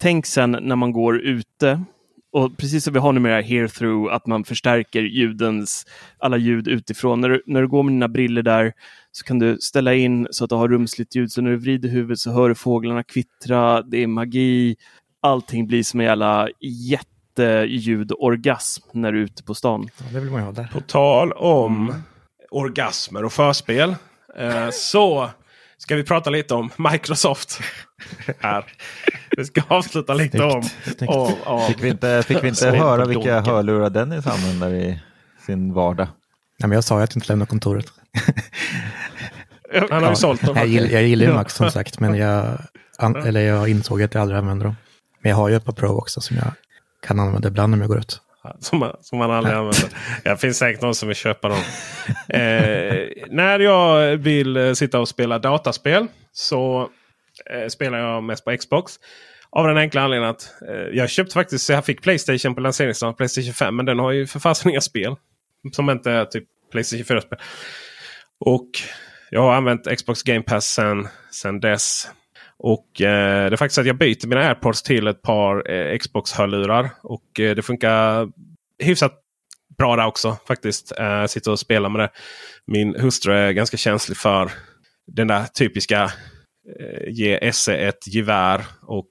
Tänk sen när man går ute och precis som vi har numera here through att man förstärker ljudens alla ljud utifrån. När du, när du går med dina briller där så kan du ställa in så att du har rumsligt ljud. Så när du vrider huvudet så hör du fåglarna kvittra. Det är magi allting blir som en jävla jätteljudorgasm när du är ute på stan. Ja, det vill man ha där. På tal om mm. orgasmer och förspel eh, så ska vi prata lite om Microsoft. här. Vi ska avsluta lite om... om, om fick vi inte, fick vi inte höra vilka hörlurar Dennis använder i sin vardag? Nej, men jag sa att jag inte lämnar kontoret. Han har ju sålt dem. Jag, gillar, jag gillar Max som sagt, men jag, an, eller jag insåg att jag aldrig använder dem. Men jag har ju ett par Pro också som jag kan använda ibland när jag går ut. Som man, som man aldrig använder. Det finns säkert någon som vill köpa dem. eh, när jag vill eh, sitta och spela dataspel så eh, spelar jag mest på Xbox. Av den enkla anledningen att eh, jag köpte faktiskt, jag fick Playstation på lanseringsdagen, Playstation 5. Men den har ju för fasen inga spel. Som inte är typ Playstation 4-spel. Och jag har använt Xbox Game Pass sen dess. Och eh, det är faktiskt att jag byter mina AirPods till ett par eh, Xbox-hörlurar. Och eh, det funkar hyfsat bra där också faktiskt. Eh, sitter och spelar med det. Min hustru är ganska känslig för den där typiska eh, ge SE ett gevär och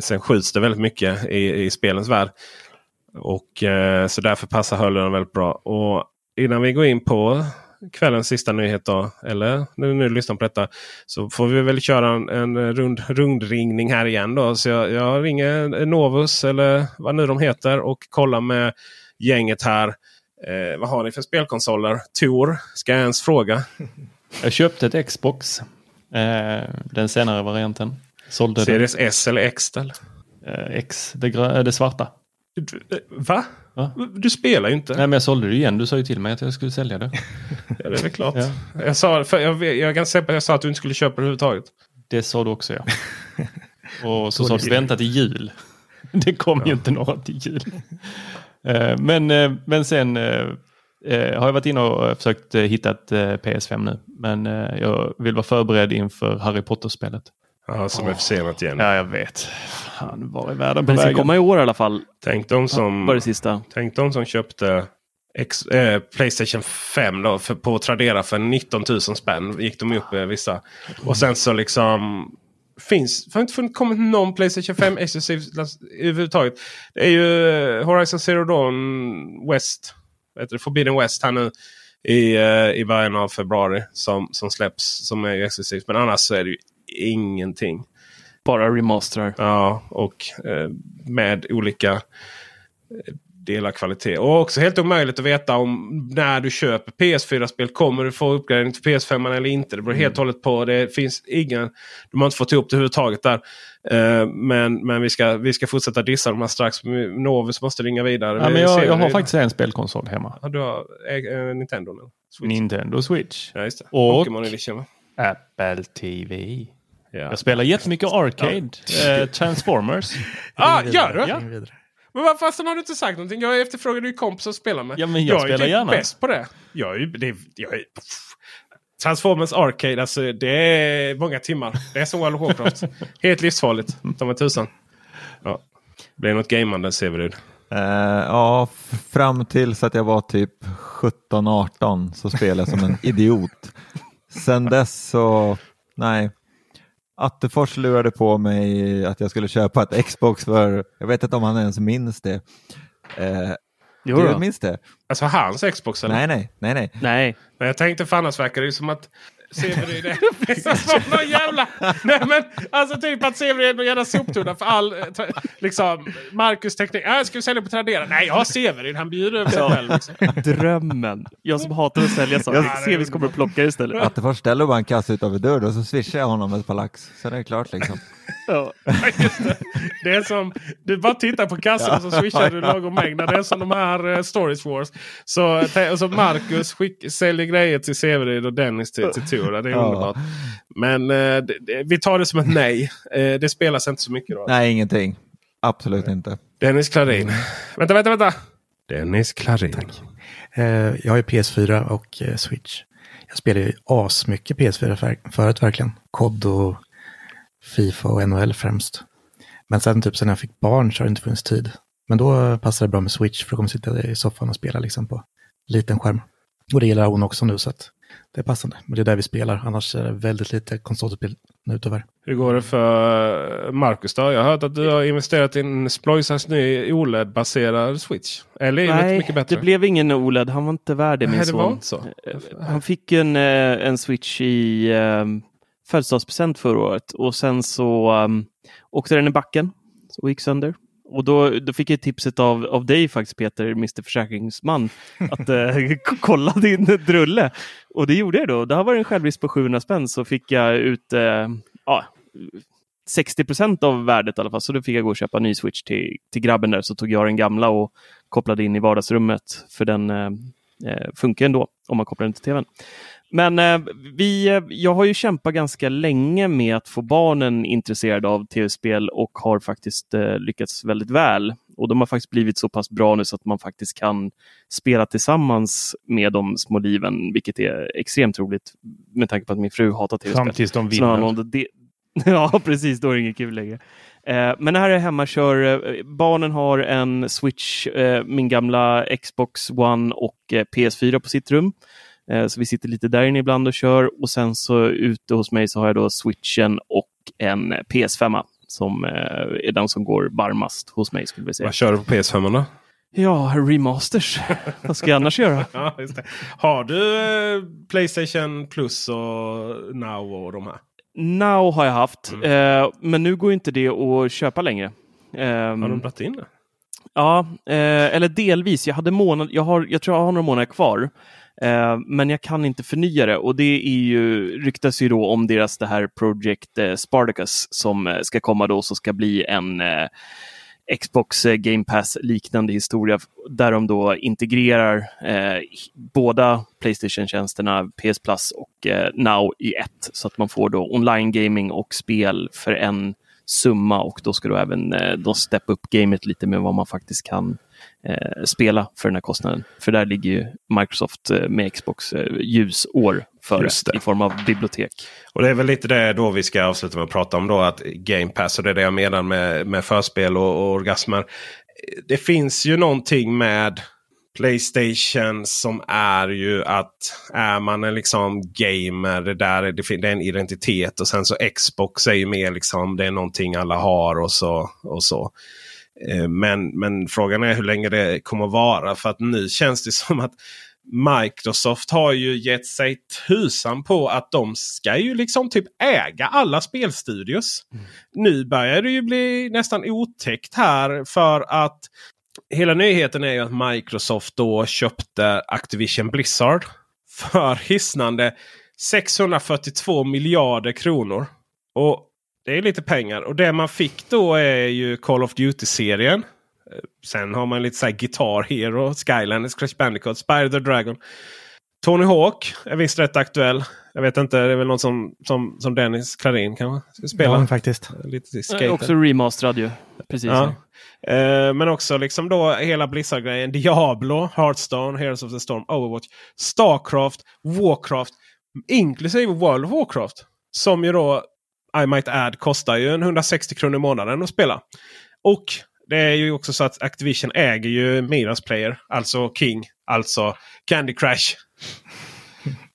sen skjuts det väldigt mycket i, i spelens värld. Och eh, Så därför passar hörlurarna väldigt bra. Och Innan vi går in på kvällens sista nyhet då, eller när du lyssnar på detta, så får vi väl köra en, en rund, rundringning här igen. då. Så jag, jag ringer Novus eller vad nu de heter och kollar med gänget här. Eh, vad har ni för spelkonsoler? Tor, ska jag ens fråga? Jag köpte ett Xbox. Eh, den senare varianten. Sålde Series. S eller X? Eh, X, det, det svarta. Va? Va? Du spelar ju inte. Nej men jag sålde det igen. Du sa ju till mig att jag skulle sälja det. ja det är väl klart. Ja. Jag, sa, för jag, jag kan säga att jag sa att du inte skulle köpa det överhuvudtaget. Det sa du också ja. Och så sa du vänta till jul. Det kom ja. ju inte några till jul. Eh, men, eh, men sen eh, har jag varit inne och försökt hitta ett PS5 nu. Men jag vill vara förberedd inför Harry Potter-spelet. Ja, som oh. är försenat igen. Ja, jag vet. Fan, var är världen på Men det ska komma i år i alla fall. Tänk de som, var det sista. Tänk de som köpte X, äh, Playstation 5 då, för, på Tradera för 19 000 spänn. Gick de upp eh, vissa. Och sen så liksom finns, det har inte kommit någon Playstation 5 exklusiv överhuvudtaget. Det är ju eh, Horizon Zero Dawn West. Vet du, Forbidden West här nu i, uh, i början av februari som, som släpps som är exklusivt. Men annars så är det ju ingenting. Bara remasterar. Ja, och eh, med olika eh, dela kvalitet. Och också helt omöjligt att veta om när du köper PS4-spel kommer du få uppgradering till PS5 eller inte. Det beror helt och hållet på. Det finns ingen... De har inte fått ihop det överhuvudtaget där. Eh, men men vi, ska, vi ska fortsätta dissa dem här strax. Novus måste ringa vidare. Ja, men jag, jag har faktiskt en spelkonsol hemma. Ja, du har eh, Nintendo nu? Switch. Nintendo Switch. Ja, just det. Och Pokémon Edition va? Apple TV. Ja. Jag spelar jättemycket Arcade. Eh, Transformers. Ah, gör du? Ja. Men varför fasen har du inte sagt någonting? Jag efterfrågade ju kompisar att spela med. Ja, men jag är spelar typ gärna. bäst på det. Jag är, ju- det, jag är, Transformers Arcade, alltså det är många timmar. Det är som World of Warcraft. Helt livsfarligt. Ta mig tusan. Ja. Blir det något gamande Severud? Eh, ja, fram tills att jag var typ 17-18 så spelade jag som en idiot. Sen dess så, nej. Attefors lurade på mig att jag skulle köpa ett Xbox för, jag vet inte om han ens minns det. Eh, Jo du minns det? Alltså hans Xbox eller? Nej, nej, nej, nej. Nej. Men jag tänkte för annars verkar det ju som att Severyd är liksom som någon jävla... Nej men alltså typ att Severyd är någon jävla soptunna för all... eh, Liksom Marcus teknik. Äh, ska vi sälja på Tradera? Nej jag har Severyd. Han bjuder över sig Ja. själv. Liksom. Drömmen. Jag som hatar att sälja saker. Jag- Sevis kommer att plocka det istället. Attefors ställer bara en kasse utanför dörren och så swishar jag honom ett par lax. Så det är klart liksom. Ja. Just det. det är som... Du bara tittar på kassan och så swishar du lagom mängd. Det är som de här uh, Stories Wars. Så, så Marcus skick, säljer grejer till Severyd och Dennis till, till Tora. Det är Ja. underbart. Men det, det, vi tar det som ett nej. Eh, det spelas inte så mycket då. Nej, ingenting. Absolut inte. Dennis Klarin. Vänta, vänta, vänta. Dennis Klarin. Eh, jag har ju PS4 och Switch. Jag spelar ju asmycket PS4 för, förut verkligen. COD och Fifa och NHL främst. Men sen typ sen jag fick barn så har det inte funnits tid. Men då passar det bra med Switch för då kommer sitta i soffan och spela liksom på liten skärm. Och det gillar hon också nu så att det är passande. Men det är där vi spelar, annars är det väldigt lite konsolspel nu tyvärr. Hur går det för Marcus då? Jag har hört att du har investerat i en Sploisans ny OLED-baserad Switch. Eller är det Nej, mycket bättre? det blev ingen OLED. Han var inte värd det, min Nej, det son. var inte så. Han fick en, eh, en Switch i eh, födelsedagspresent förra året och sen så um, åkte den i backen och gick sönder. Och då, då fick jag tipset av, av dig faktiskt Peter, Mr Försäkringsman, att eh, kolla din drulle. Och det gjorde jag då. Det här var en självrisk på 700 spänn så fick jag ut eh, ja, 60 procent av värdet i alla fall. Så då fick jag gå och köpa en ny Switch till, till grabben där. Så tog jag den gamla och kopplade in i vardagsrummet. För den eh, eh funkar ändå om man kopplar den till tvn. Men eh, vi, eh, jag har ju kämpat ganska länge med att få barnen intresserade av tv-spel och har faktiskt eh, lyckats väldigt väl. Och de har faktiskt blivit så pass bra nu så att man faktiskt kan spela tillsammans med de små liven, vilket är extremt roligt med tanke på att min fru hatar tv-spel. Fram tills de vinner. ja, precis. Då är det inget kul längre. Eh, men här är hemmakör. Eh, barnen har en Switch, eh, min gamla Xbox One och eh, PS4 på sitt rum. Eh, så vi sitter lite där inne ibland och kör. Och sen så ute hos mig så har jag då Switchen och en PS5 som eh, är den som går varmast hos mig skulle vi säga. Vad kör du på PS5 då? Ja, remasters. Vad ska jag annars göra? Ja. Har du eh, Playstation Plus och Now och de här? Now har jag haft, eh, men nu går inte det att köpa längre. Ehm, Har de dragit in det? Ja, eh, eller delvis. Jag, hade månad, jag, har, jag tror jag har några månader kvar. Eh, men jag kan inte förnya det. Och det är ju, ryktas ju då om deras det här Project eh, Spartacus som eh, ska komma då som ska bli en eh, Xbox eh, Game Pass liknande historia där de då integrerar eh, båda Playstation-tjänsterna PS Plus och eh, Now i ett. Så att man får då online gaming och spel för en summa och då ska då även eh, de steppa upp gamet lite med vad man faktiskt kan eh, spela för den här kostnaden. För där ligger ju Microsoft eh, med Xbox eh, ljusår före i form av bibliotek. Och det är väl lite det då vi ska avsluta med att prata om då. Att Game Pass och det är det jag menar med, med förspel och, och orgasmer. Det finns ju någonting med Playstation som är ju att är man en liksom gamer, det, där, är- det, fin- det är en identitet. Och sen så Xbox är ju mer liksom det är någonting alla har och så. Och så. Eh, Men, men frågan är hur länge det kommer vara. För att nu känns det som att Microsoft har ju gett sig tusan på att de ska ju liksom typ äga alla spelstudios. Nu börjar det ju bli nästan otäckt här för att hela nyheten är ju att Microsoft då köpte Activision Blizzard för hisnande 642 miljarder kronor. Och Det är lite pengar. Och det man fick då är ju Call of Duty-serien. Eh, Sen har man lite så här Guitar Hero, Skylanders, Crash Bandicoot, Spyro the Dragon. Tony Hawk är visst rätt aktuell. Jag vet inte, det är väl någon som, som, som Dennis Klarin kanske ska spela? Ja, faktiskt. Lite Eh, skater. Också remasterad ju. Precis. Ja. Eh, men också liksom då hela Blizzard-grejen. Diablo, Hearthstone, Heroes of the Storm, Overwatch, Starcraft, Warcraft. Inklusive World of Warcraft. Som ju då, I might add, kostar ju en 160 kronor i månaden att spela. Och det är ju också så att Activision äger ju Miras Player, alltså King, alltså Candy Crush.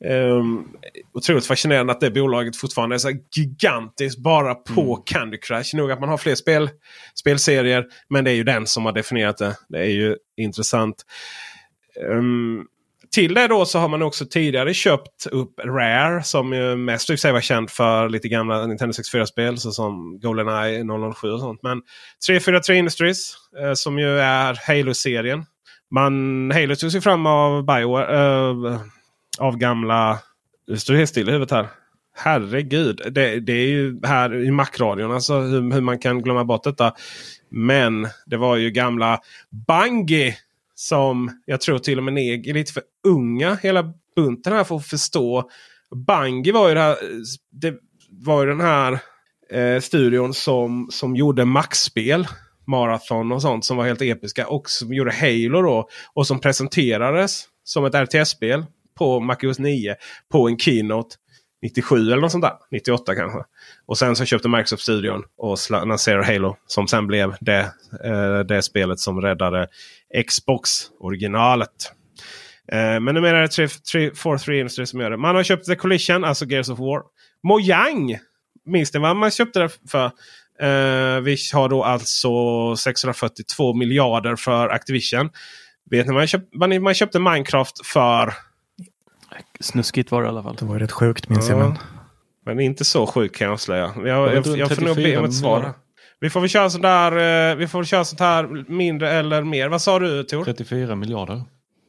Um, otroligt fascinerande att det bolaget fortfarande är så gigantiskt bara på Candy Crush. Nog att man har fler spel, spelserier. Men det är ju den som har definierat det. Det är ju intressant. Um, till det då så har man också tidigare köpt upp Rare som ju mest i sig var känd för lite gamla Nintendo 64-spel Som Goldeneye 007 och sånt. Men 343 Industries eh, som ju är Halo-serien. Man, Halo togs ju fram av Bioware, eh, av gamla... Nu står det helt still i huvudet här. Herregud. Det, det är ju här i Mac-radion alltså hur, hur man kan glömma bort detta. Men det var ju gamla Bungie som jag tror till och med är lite för unga hela bunten här för att förstå. Bungie var ju, det här, det var ju den här eh, studion som, som gjorde Max-spel. Marathon och sånt som var helt episka. Och som gjorde Halo då. Och som presenterades som ett RTS-spel på MacOS 9 på en Keynote 97 eller något sånt där. 98 kanske. Och sen så köpte Microsoft studion och lanserade Halo. Som sen blev det, eh, det spelet som räddade Xbox originalet. Eh, men numera är det 343 Industries som gör det. Man har köpt The Collision, alltså Gears of War. Mojang! Minns ni vad man köpte det för? Eh, vi har då alltså 642 miljarder för Activision. Vet ni vad man, köpt, vad man köpte Minecraft för? Snuskigt var det i alla fall. Det var rätt sjukt minns jag. Ja. Men... Men inte så sjukt kan jag avslöja. Jag, jag, jag, jag, får nog be 34 om ett svar. Vi får väl köra sånt där, eh, vi får köra sånt här mindre eller mer. Vad sa du Tor? 34 miljarder.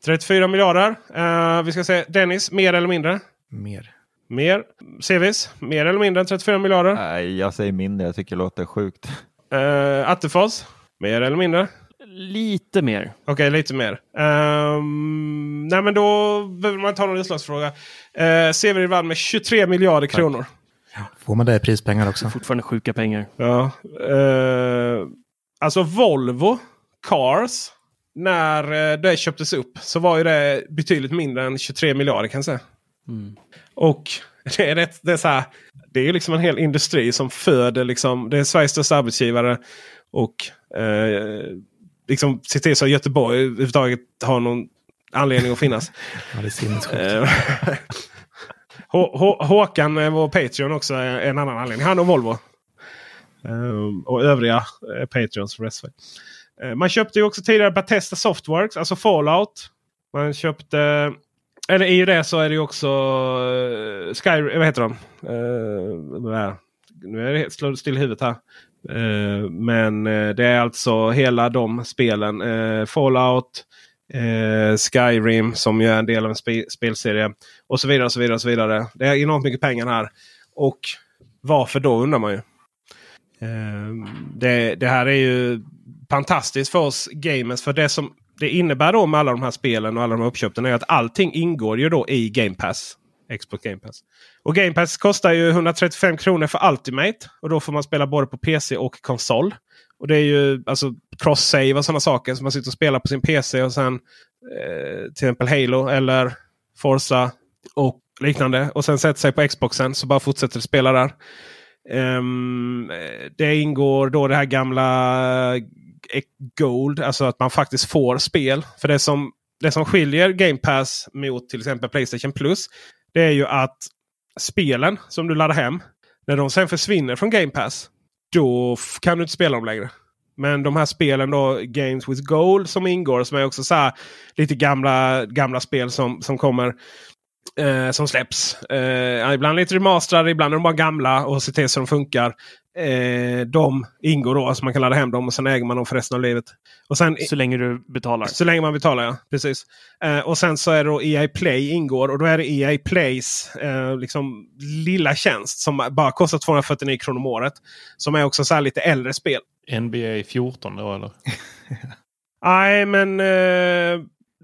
34 miljarder. Eh, vi ska se Dennis, mer eller mindre? Mer. Mer. Sevis, mer eller mindre än 34 miljarder? Nej, jag säger mindre. Jag tycker det låter sjukt. Uh, Attefors, mer eller mindre? Lite mer. Okej, lite mer. Ehm, nej men då behöver man ta någon utslagsfråga. Uh, Severin vann med 23 miljarder kronor. Får man det i prispengar också? Fortfarande sjuka pengar. Ja. eh, alltså Volvo Cars. När eh, det köptes upp så var ju det betydligt mindre än 23 miljarder kan jag säga. Mm. Och det är, rätt, det är så här. Det är liksom en hel industri som föder liksom. Det är Sveriges största arbetsgivare. Och eh, liksom se till så att Göteborg överhuvudtaget har någon anledning att finnas. Ja, det är H Håkan, eh, vår Patreon också, är en annan anledning. Han och Volvo. Um, och övriga eh, Patreons för SV. Ehm, man köpte ju också tidigare Batesta Softworks, alltså Fallout. Man köpte... Eller i det så är det ju också uh, Sky... Vad heter de? Ehm, nu är det helt slår still i huvudet här. Men det är alltså hela de spelen. Fallout, eh, Skyrim som ju är en del av en sp spelserie. Och så vidare. och så vidare och så vidare. Det är enormt mycket pengar här. Och varför då undrar man ju. Eh, det, det här är ju fantastiskt för oss gamers. För det som det innebär då med alla de här spelen och alla de här uppköpen är att allting ingår ju då i Game Pass. Xbox Game Pass. Och Game Pass kostar ju 135 kronor för Ultimate. Och då får man spela både på PC och konsol. Och det är ju alltså cross-save och sådana saker. Så man sitter och spelar på sin PC och sen eh, till exempel Halo eller Forza och liknande. Och sen sätter sig på Xboxen så bara fortsätter det spela där. Um, det ingår då det här gamla eh, Gold. Alltså att man faktiskt får spel. För det som, det som skiljer Game Pass mot till exempel Playstation Plus. Det är ju att spelen som du laddar hem. När de sen försvinner från Game Pass. Då kan du inte spela dem längre. Men de här spelen då, Games with Gold som ingår. Som är också så här, lite gamla, gamla spel som, som kommer. Eh, som släpps. Eh, ibland lite remasterade, ibland är de bara gamla och ser till så de funkar. Eh, de ingår då, alltså man kan ladda hem dem och sen äger man dem för resten av livet. Och sen, så länge du betalar? Så länge man betalar, ja. Precis. Eh, och sen så är det då EA Play ingår och då är det EA Plays eh, liksom lilla tjänst som bara kostar 249 kronor om året. Som är också så här lite äldre spel. NBA 14 då eller? Nej men...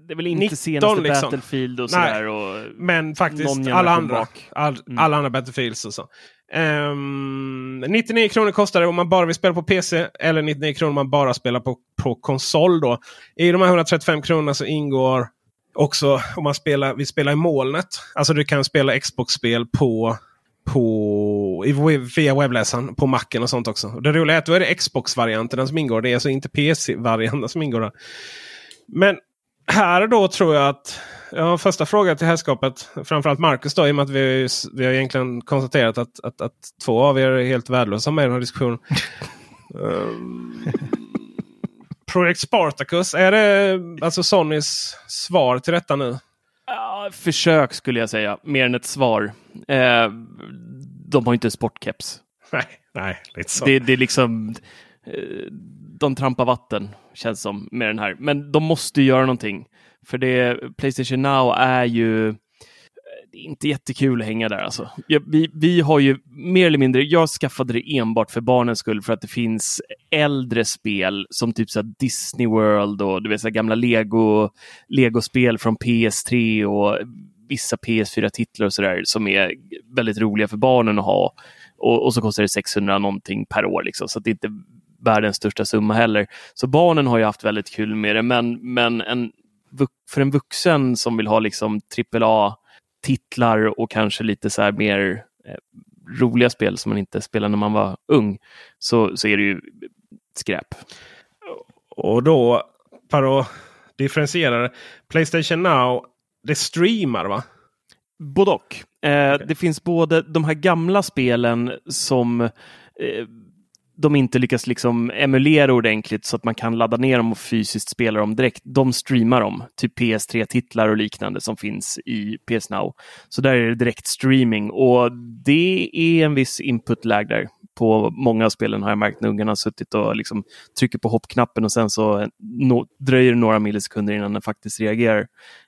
Det är väl inte 19, senaste liksom. Battlefield och sådär. Och men faktiskt alla andra, all, mm. alla andra Battlefields och så. Um, 99 kronor kostar det om man bara vill spela på PC. Eller 99 kronor om man bara spelar på, på konsol. Då. I de här 135 kronorna så ingår också om man spelar, vill spela i molnet. Alltså du kan spela Xbox-spel på på, via webbläsaren på macken och sånt också. Det roliga är att då är det Xbox-varianten som ingår. Det är alltså inte PC-varianten som ingår. Där. Men här då tror jag att Ja, första frågan till herrskapet. Framförallt Marcus då i och med att vi, vi har egentligen konstaterat att, att, att två av er är helt värdelösa med i den här diskussionen. um, Project Spartacus, är det alltså Sonys svar till detta nu? Ja, försök skulle jag säga, mer än ett svar. Eh, de har inte sportkeps. Nej, nej, lite så. Det, det är liksom... Eh, de trampar vatten, känns som, med den här. Men de måste göra någonting. För det, Playstation Now är ju eh, det är inte jättekul att hänga där alltså. Jag, vi, vi har ju mer eller mindre, jag skaffade det enbart för barnens skull för att det finns äldre spel som typ så Disney World och du vet så gamla Lego, Lego-spel från PS3 och vissa PS4-titlar och sådär som är väldigt roliga för barnen att ha. Och, och, så kostar det 600 någonting per år liksom, så det är inte världens största summa heller. Så barnen har ju haft väldigt kul med det, men, men en för en vuxen som vill ha liksom AAA-titlar och kanske lite så mer eh, roliga spel som man inte spelade när man var ung, så, så är det ju skräp. Och då, för att differentiera det, Playstation Now, det streamar va? Både och. Eh, okay. Det finns både de här gamla spelen som eh, de inte lyckas liksom emulera ordentligt så att man kan ladda ner dem och fysiskt spela dem direkt. De streamar dem, typ PS3-titlar och liknande som finns i PS Now. Så där är det direkt streaming och det är en viss input-lag där. På många av spelen har jag märkt när ungarna har suttit och liksom trycker på hoppknappen och sen så no dröjer det några millisekunder innan den faktiskt reagerar.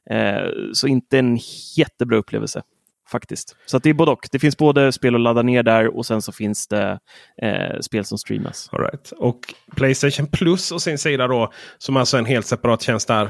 Eh, så inte en jättebra upplevelse faktiskt. Så att det är både och. Det finns både spel att ladda ner där och sen så finns det eh, spel som streamas. All right. Och Playstation Plus och sin sida då, som alltså är en helt separat tjänst där.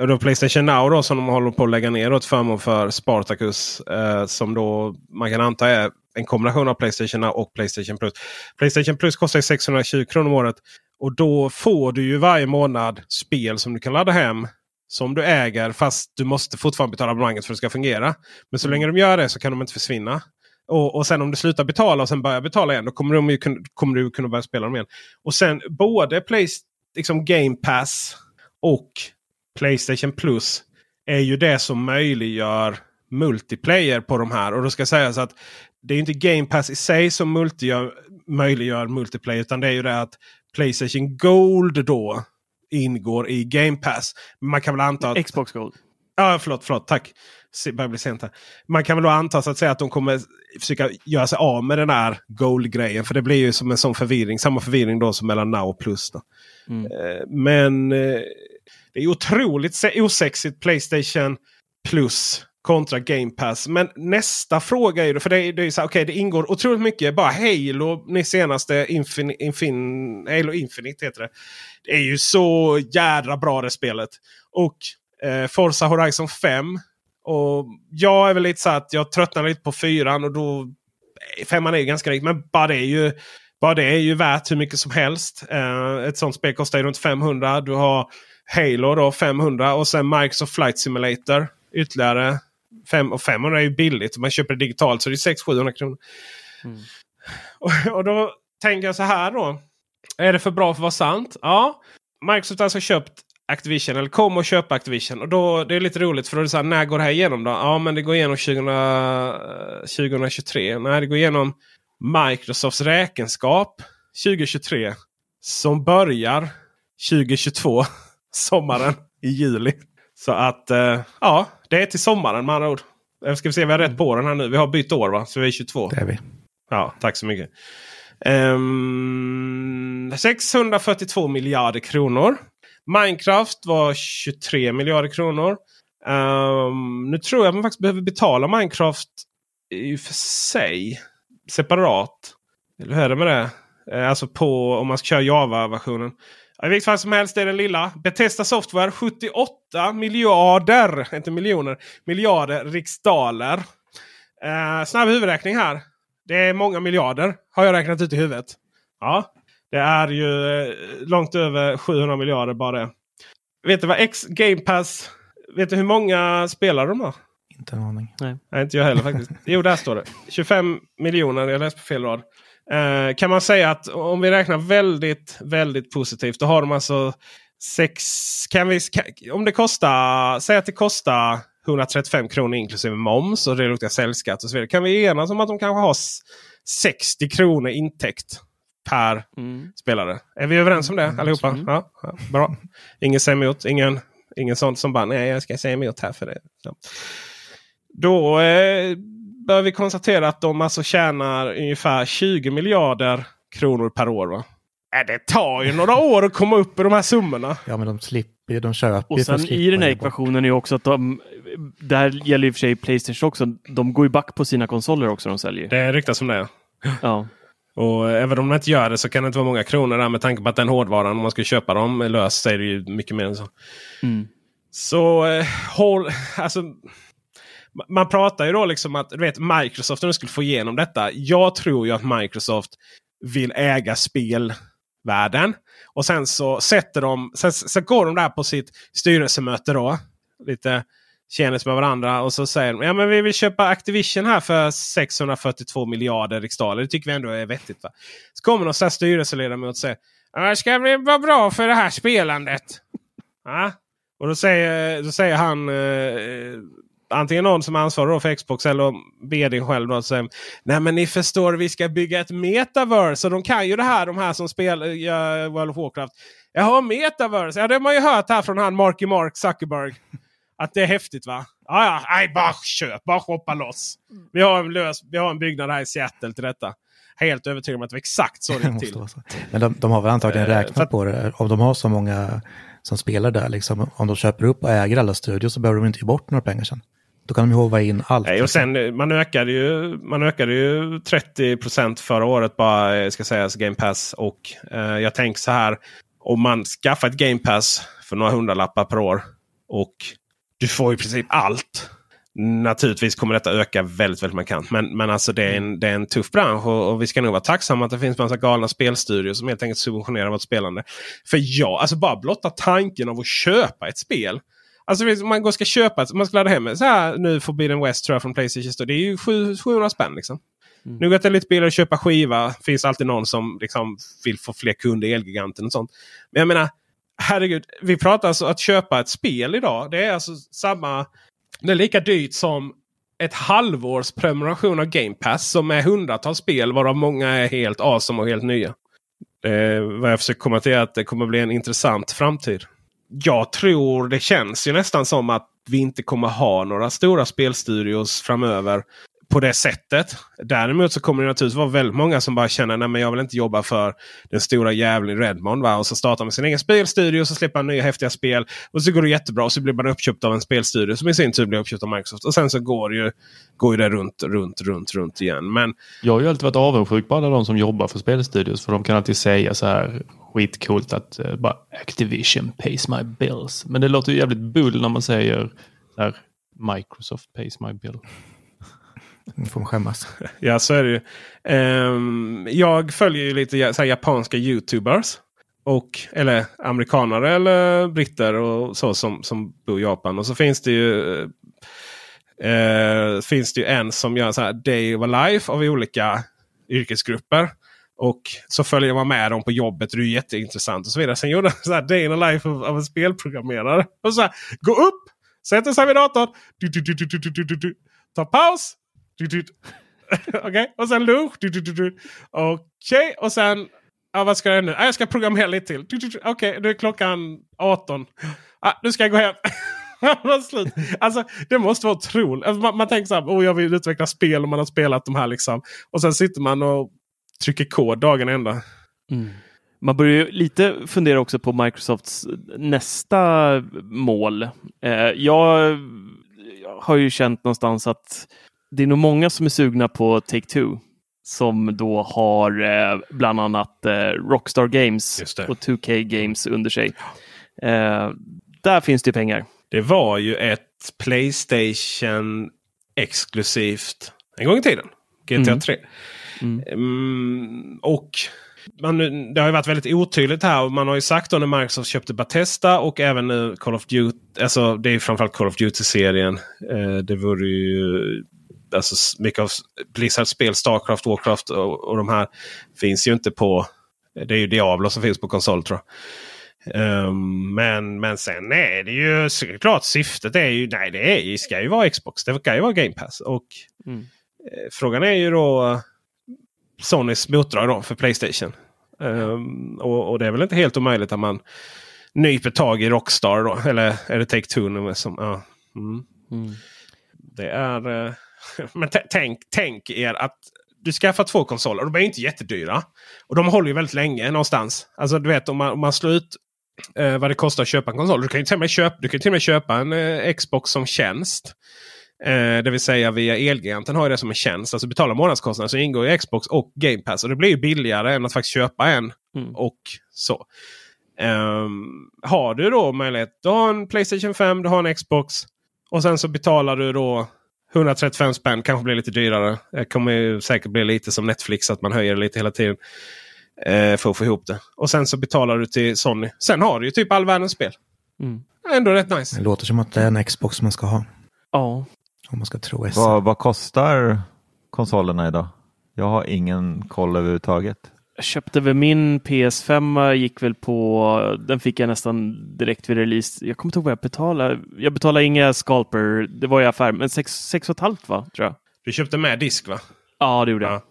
Och då Playstation Now då som de håller på att lägga ner åt förmån för Spartacus. Eh, som då man kan anta är en kombination av Playstation Now och Playstation Plus. Playstation Plus kostar 620 kronor om året. Och då får du ju varje månad spel som du kan ladda hem som du äger fast du måste fortfarande betala abonnemanget för att det ska fungera. Men så mm. länge de gör det så kan de inte försvinna. Och, och sen om du slutar betala och sen börjar betala igen då kommer, de ju, kommer du kunna börja spela dem igen. Och sen både Play, liksom Game Pass och Playstation Plus är ju det som möjliggör multiplayer på de här. Och då ska sägas att det är inte Game Pass i sig som multigör, möjliggör multiplayer. Utan det är ju det att Playstation Gold då ingår i Game Pass. Man kan väl anta att... Xbox Gold. Ja, förlåt, förlåt. Tack. Börjar bli sent här. Man kan väl då anta så att, säga att de kommer försöka göra sig av med den här Gold-grejen. För det blir ju som en sån förvirring. Samma förvirring då som mellan Now och Plus. Mm. Eh, men eh, det är otroligt osexigt Playstation Plus kontra Game Pass. Men nästa fråga är ju, för det, är, det är så här, okay, det ingår otroligt mycket. Bara Halo, ni senaste Infin, Infin, Halo Infinite heter det. Är ju så jädra bra det spelet. Och eh, Forza Horizon 5. Och jag är väl lite så att jag tröttnar lite på fyran och då... Eh, femman är ju ganska rik men bara det är ju... Bara det är ju värt hur mycket som helst. Eh, ett sånt spel kostar ju runt 500. Du har Halo då 500 och sen Microsoft Flight Simulator ytterligare. 5, och 500 är ju billigt. Man köper det digitalt så det är 600-700 kronor. Mm. Och, och, då tänker jag så här då. Är det för bra för att vara sant? Ja. Microsoft har alltså köpt Activision eller kommer att köpa Activision. Och då, det är lite roligt för då är det så här, när går det här igenom då? Ja men det går igenom 20, 2023. Nej det går igenom Microsofts räkenskap 2023. Som börjar 2022. Sommaren i juli. Så att eh, ja, det är till sommaren med andra ord. Eh, Ska vi se, vi har rätt på den här nu. Vi har bytt år va? Så vi är 22. Det är vi. Ja, tack så mycket. Ehm, 642 miljarder kronor. Minecraft var 23 miljarder kronor. Um, nu tror jag man faktiskt behöver betala Minecraft i och för sig separat. Eller hur är det med det? Eh, alltså på om man ska köra Java-versionen. I vilket fall som helst Det är den lilla. Bethesda Software 78 miljarder, inte miljoner, miljarder riksdaler. Eh, snabb huvudräkning här. Det är många miljarder har jag räknat ut i huvudet. Ja, det är ju eh, långt över 700 miljarder bara det. Vet du vad X Game Pass... Vet du hur många spelare de har? Inte en aning. Nej. Nej, inte jag heller faktiskt. Jo, där står det. 25 miljoner. Jag läste på fel rad. Eh, kan man säga att om vi räknar väldigt, väldigt positivt. Då har de alltså sex... Kan vi, kan, om det kostar... Säg att det kostar 135 kronor inklusive moms och det luktar säljskatt och så vidare. Kan vi enas om att de kanske har s- 60 kronor intäkt per spelare? Är vi överens om det allihopa? Ja, ja, bra. Ingen säger emot. Ingen, ingen sån som bara nej jag ska säga emot här för det. Så. Då eh, bör vi konstatera att de alltså tjänar ungefär 20 miljarder kronor per år. Va? Äh, det tar ju några år att komma upp i de här summorna. Ja, men de slipper ju, de köper Och sen i den här ekvationen är ju också att de, där gäller i och för sig Playstation också, de går ju back på sina konsoler också de säljer. Det ryktas om det. Ja. Och även om de inte gör det så kan det inte vara många kronor där med tanke på att den hårdvaran om man ska köpa dem lös så är det ju mycket mer än så. Mm. Så eh, håll, alltså, ma- man pratar ju då liksom att du vet, Microsoft de skulle få igenom detta. Jag tror ju att Microsoft vill äga spelvärlden. Och sen så sätter de, sen, sen går de där på sitt styrelsemöte då. Lite Kändes med varandra och så säger de ja, men vi vill köpa Activision här för 642 miljarder riksdaler. Det tycker vi ändå är vettigt. Va? Så kommer någon sån styrelseledamot och säger det ska bli vara bra för det här spelandet. Ja. Och då säger, då säger han eh, antingen någon som ansvarar för Xbox eller vdn själv. Då, säger, Nej men ni förstår, vi ska bygga ett metaverse. Och de kan ju det här, de här som spelar uh, World of Warcraft. Jaha, metaverse. Ja, det har man ju hört här från han Marky Mark Zuckerberg. Att det är häftigt va? Ja, ja, nej, bara köp, bara shoppa loss. Vi har, en lös, vi har en byggnad här i Seattle till detta. Helt övertygad om att det var exakt så det gick till. så. Men de, de har väl antagligen Eh, räknat att- på det. Om de har så många som spelar där, liksom, om de köper upp och äger alla studios så behöver de inte ge bort några pengar sen. Då kan de ju hova in allt. Nej, och sen, eh, man, ökade ju, man ökade ju 30% förra året bara eh, ska sägas Game Pass. Och eh, jag tänker så här. Om man skaffar ett Game Pass för några hundralappar per år. Och du får i princip allt. Naturligtvis kommer detta öka väldigt, väldigt markant. Men, men alltså det är, en, det är en tuff bransch och, och vi ska nog vara tacksamma att det finns massa galna spelstudios som helt enkelt subventionerar vårt spelande. För ja, alltså bara blotta tanken av att köpa ett spel. Alltså man går ska köpa man ska ladda hem så här nu Forbidden West tror jag från Playstation Store. Det är ju 7, 700 spänn liksom. Nu är det lite billigare att köpa skiva. Finns alltid någon som liksom vill få fler kunder i Elgiganten och sånt. Men jag menar, herregud. Vi pratar alltså att köpa ett spel idag. Det är alltså samma. Det är lika dyrt som ett halvårs prenumeration av Game Pass. Som är hundratals spel varav många är helt awesome och helt nya. Eh, vad jag försöker komma till är att det kommer bli en intressant framtid. Jag tror det känns ju nästan som att vi inte kommer ha några stora spelstudios framöver på det sättet. Däremot så kommer det naturligtvis vara väldigt många som bara känner att jag vill inte jobba för den stora jävlen Redmond. Va? Och så startar man sin egen spelstudio och så släpper man nya häftiga spel. Och så går det jättebra och så blir man uppköpt av en spelstudio som i sin tur blir uppköpt av Microsoft. Och sen så går, ju, går ju det runt, runt, runt, runt igen. Men Jag har ju alltid varit avundsjuk på alla de som jobbar för spelstudios. För de kan alltid säga så här skitcoolt att uh, bara Activision pays my bills. Men det låter ju jävligt bull när man säger där, Microsoft pays my bill. Nu får man skämmas. Ja, så är det ju. Um, jag följer ju lite så här, japanska YouTubers. Och, eller amerikanare eller britter och så som, som bor i Japan. Och så finns det ju uh, finns det ju en som gör så här Day of a Life av olika yrkesgrupper. Och så följer man med dem på jobbet. Det är ju jätteintressant och så vidare. Sen gjorde han så här Day in a Life av, av en spelprogrammerare. Och så här, gå upp, sätter sig vid datorn. Du, du, du, du, du, du, du, du. Ta paus. Typ, typ. Okej, och sen lunch. Typ, Okej, och sen... Ja, vad ska jag göra nu? Ah, jag ska programmera lite till. Okej, nu är klockan 18. Ah, nu ska jag gå hem. slut. Alltså, det måste vara otroligt. Alltså, man, man tänker så här, oh, jag vill utveckla spel och man har spelat de här. liksom. Och sen sitter man och trycker kod dagen ända. Mm. Man börjar ju lite fundera också på Microsofts nästa mål. Eh, jag har ju känt någonstans att det är nog många som är sugna på Take-Two som då har eh, bland annat eh, Rockstar Games och 2K Games under sig. Eh, där finns det pengar. Det var ju ett Playstation exklusivt en gång i tiden. GTA 3. Mm. Mm, och man, det har ju varit väldigt otydligt här. Och man har ju sagt då när Microsoft köpte Batesta och även nu Call of Duty. Alltså det är framförallt Call of Duty-serien. Eh, det vore ju alltså mycket av Blizzards spel, Starcraft, Warcraft och, och de här finns ju inte på... Det är ju Diablo som finns på konsol tror jag. Um, men, men sen är det ju såklart syftet är ju, nej det är, ska ju vara Xbox. Det ska ju vara Game Pass. Och mm. eh, Frågan är ju då Sonys motdrag då för Playstation. Um, och, och, det är väl inte helt omöjligt att man nyper tag i Rockstar då. Eller är det Take-Two som... Ja. Mm. Mm. Det är... Uh, men tänk, tänk er att du skaffar två konsoler. De är inte jättedyra. Och de håller ju väldigt länge någonstans. Alltså du vet om man, om man slår ut eh, vad det kostar att köpa en konsol. Du kan ju till och med köpa, du kan till och med köpa en eh, Xbox som tjänst. Eh, det vill säga via Elgiganten har det som en tjänst. Alltså betala månadskostnader så ingår ju Xbox och Game Pass. Och det blir ju billigare än att faktiskt köpa en. Mm. Och så. Um, har du då möjlighet. Du har en Playstation 5, du har en Xbox. Och sen så betalar du då 135 spänn. Kanske blir lite dyrare. Det kommer ju säkert bli lite som Netflix att man höjer lite hela tiden. Eh, för att få ihop det. Och sen så betalar du till Sony. Sen har du ju typ all världens spel. Mm. Ändå rätt nice. Det låter som att det är en Xbox man ska ha. Ja. Om man ska tro SE. Vad, vad kostar konsolerna idag? Jag har ingen koll överhuvudtaget. Jag köpte väl min PS5, gick väl på, den fick jag nästan direkt vid release. Jag kommer inte ihåg vad jag betalade. Jag betalade inga scalper, det var i affär, men 6,5 va, tror jag. Du köpte med disk va? Ja, det gjorde jag.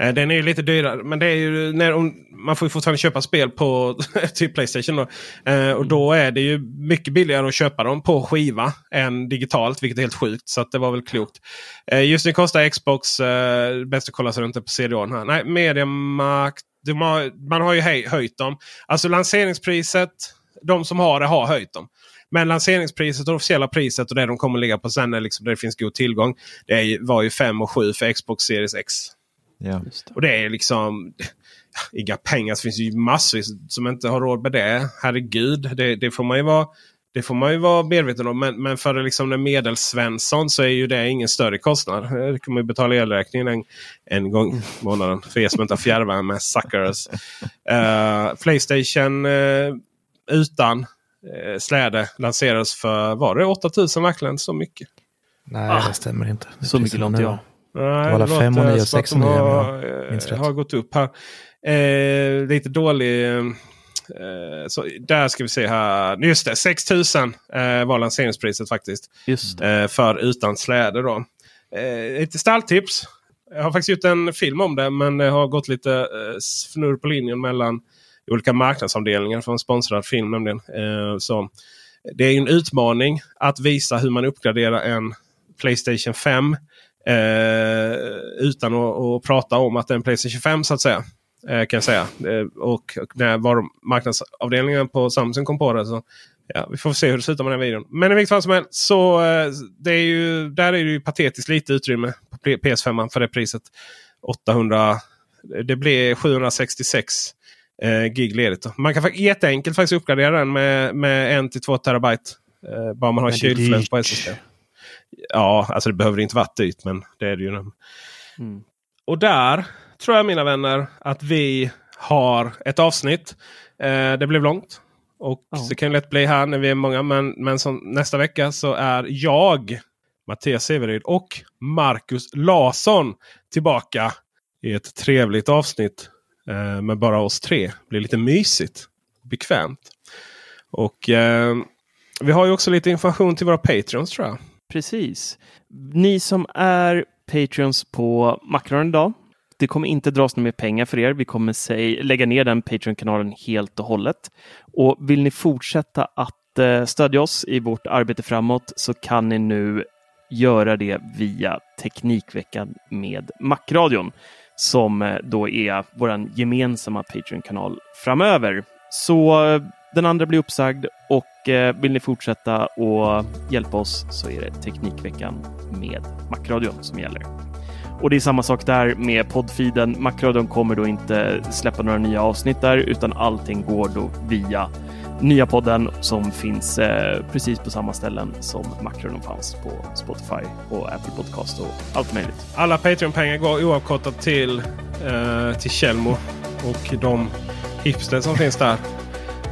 Eh, den är ju lite dyrare. Men det är ju när, man får ju fortfarande köpa spel på till Playstation. Då. Eh, och då är det ju mycket billigare att köpa dem på skiva än digitalt. Vilket är helt sjukt. Så det var väl klokt. Eh, just nu kostar Xbox, eh, bäst att kolla så det inte på CDON här. Nej, Mediamarkt. Har, man har ju höj, höjt dem. Alltså lanseringspriset. De som har det har höjt dem. Men lanseringspriset och det officiella priset och det de kommer ligga på sen är liksom det finns god tillgång. Det var ju 5 och 7 för Xbox Series X. Ja. Det. Och det är liksom inga pengar. Det finns ju massor som inte har råd med det. Herregud, det, det får man ju vara det får man ju vara medveten om. Men, men för liksom en medelsvensson så är ju det ingen större kostnad. Det kan man ju betala elräkningen en, en gång i månaden. För er som inte har fjärrvärme, suckers. Uh, Playstation uh, utan uh, släde lanserades för, var det 8000 verkligen så mycket? Nej, ah, det stämmer inte. Det så mycket långt jag. Nej, det var 5 och 9 och 6 och 9 har, har gått upp här. Eh, lite dålig... Eh, så där ska vi se här. Just det, 6000 eh, var lanseringspriset faktiskt. Just eh, för utan släde då. Eh, lite stalltips. Jag har faktiskt gjort en film om det men det har gått lite eh, fnurr på linjen mellan olika marknadsavdelningar för en sponsrad film. Nämligen. Eh, så det är en utmaning att visa hur man uppgraderar en Playstation 5 Eh, utan att, att, prata om att det är en Playstation 5 så att säga. Eh, kan jag säga. Eh, och när var marknadsavdelningen på Samsung kom på det. Så, ja, vi får se hur det slutar med den videon. Men i vilket fall som helst så eh, det är ju, där är det ju patetiskt lite utrymme på PS5 för det priset. 800, det blir 766 eh, gig ledigt. Man kan jätteenkelt faktiskt uppgradera den med, med 1-2 terabyte. Eh, bara man har kylfläkt på SSD. Ja, alltså det behöver inte vara dyrt men det är det ju. Mm. Och där tror jag mina vänner att vi har ett avsnitt. Eh, det blev långt. Och ja. det kan lätt bli här när vi är många. Men, men som, nästa vecka så är jag, Mattias Severyd och Marcus Larsson tillbaka i ett trevligt avsnitt. Eh, med bara oss tre. Det blir lite mysigt. Bekvämt. Och eh, vi har ju också lite information till våra Patreons tror jag. Precis. Ni som är Patreons på Macron idag. Det kommer inte dras några mer pengar för er. Vi kommer säg, lägga ner den Patreon-kanalen helt och hållet. Och vill ni fortsätta att eh, stödja oss i vårt arbete framåt så kan ni nu göra det via Teknikveckan med Macradion som eh, då är vår gemensamma Patreon-kanal framöver. Så eh, den andra blir uppsagd och eh, vill ni fortsätta och hjälpa oss så är det Teknikveckan med Macradion som gäller. Och det är samma sak där med poddfeeden. Macradion kommer då inte släppa några nya avsnitt där utan allting går då via nya podden som finns eh, precis på samma ställen som Macradion fanns på Spotify och Apple Podcast och allt möjligt. Alla Patreon-pengar går oavkortat till, eh, till Kjellmo och de hipster som finns där.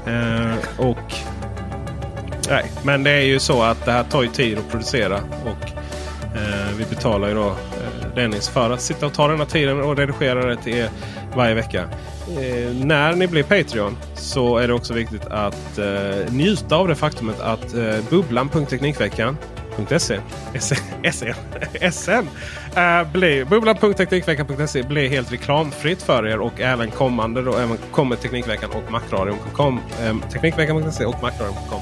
Eh, och nej, Men det är ju så att det här tar ju tid att producera. Och eh, vi betalar ju då eh, Dennis för att sitta och ta den här tiden och redigera det till er varje vecka. Eh, när ni blir Patreon så är det också viktigt att eh, njuta av det faktumet att eh, bubblan.teknikveckan.se SN, SN, uh, blir, bubblan.teknikveckan.se blir helt reklamfritt för er och även kommande då även kommer Teknikveckan och Macradion.com. Um, Teknikveckan.se och Macradion.com.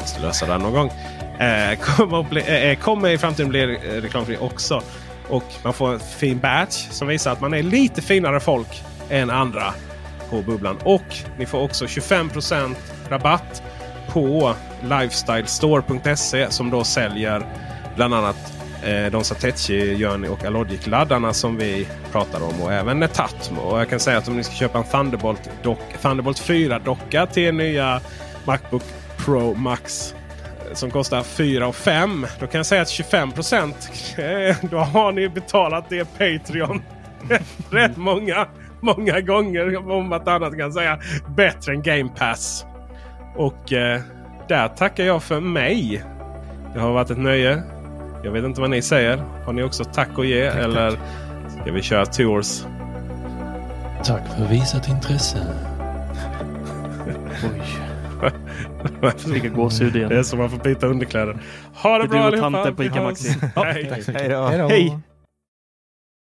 Måste lösa det någon gång. Uh, kommer, bli, uh, kommer i framtiden bli reklamfri också. Och man får en fin batch som visar att man är lite finare folk än andra på Bubblan. Och ni får också 25% rabatt på lifestylestore.se som då säljer bland annat eh, de Satechi, Journey och Alogic-laddarna som vi pratar om. Och även Netatmo. Och jag kan säga att om ni ska köpa en Thunderbolt, dock, Thunderbolt 4-docka till nya Macbook Pro Max eh, som kostar 4 och 5. Då kan jag säga att 25% då har ni betalat det Patreon. Rätt många, många gånger om att annat kan säga bättre än Game Pass. Och eh, där tackar jag för mig. Det har varit ett nöje. Jag vet inte vad ni säger. Har ni också tack att ge? Tack, eller tack. ska vi köra tours? Tack för visat intresse. Oj. Vilka gåshud igen. Det är som att man får byta underkläder. Ha det, det bra allihopa! tanten på ICA Maxi. Hej. Hej då. Hej.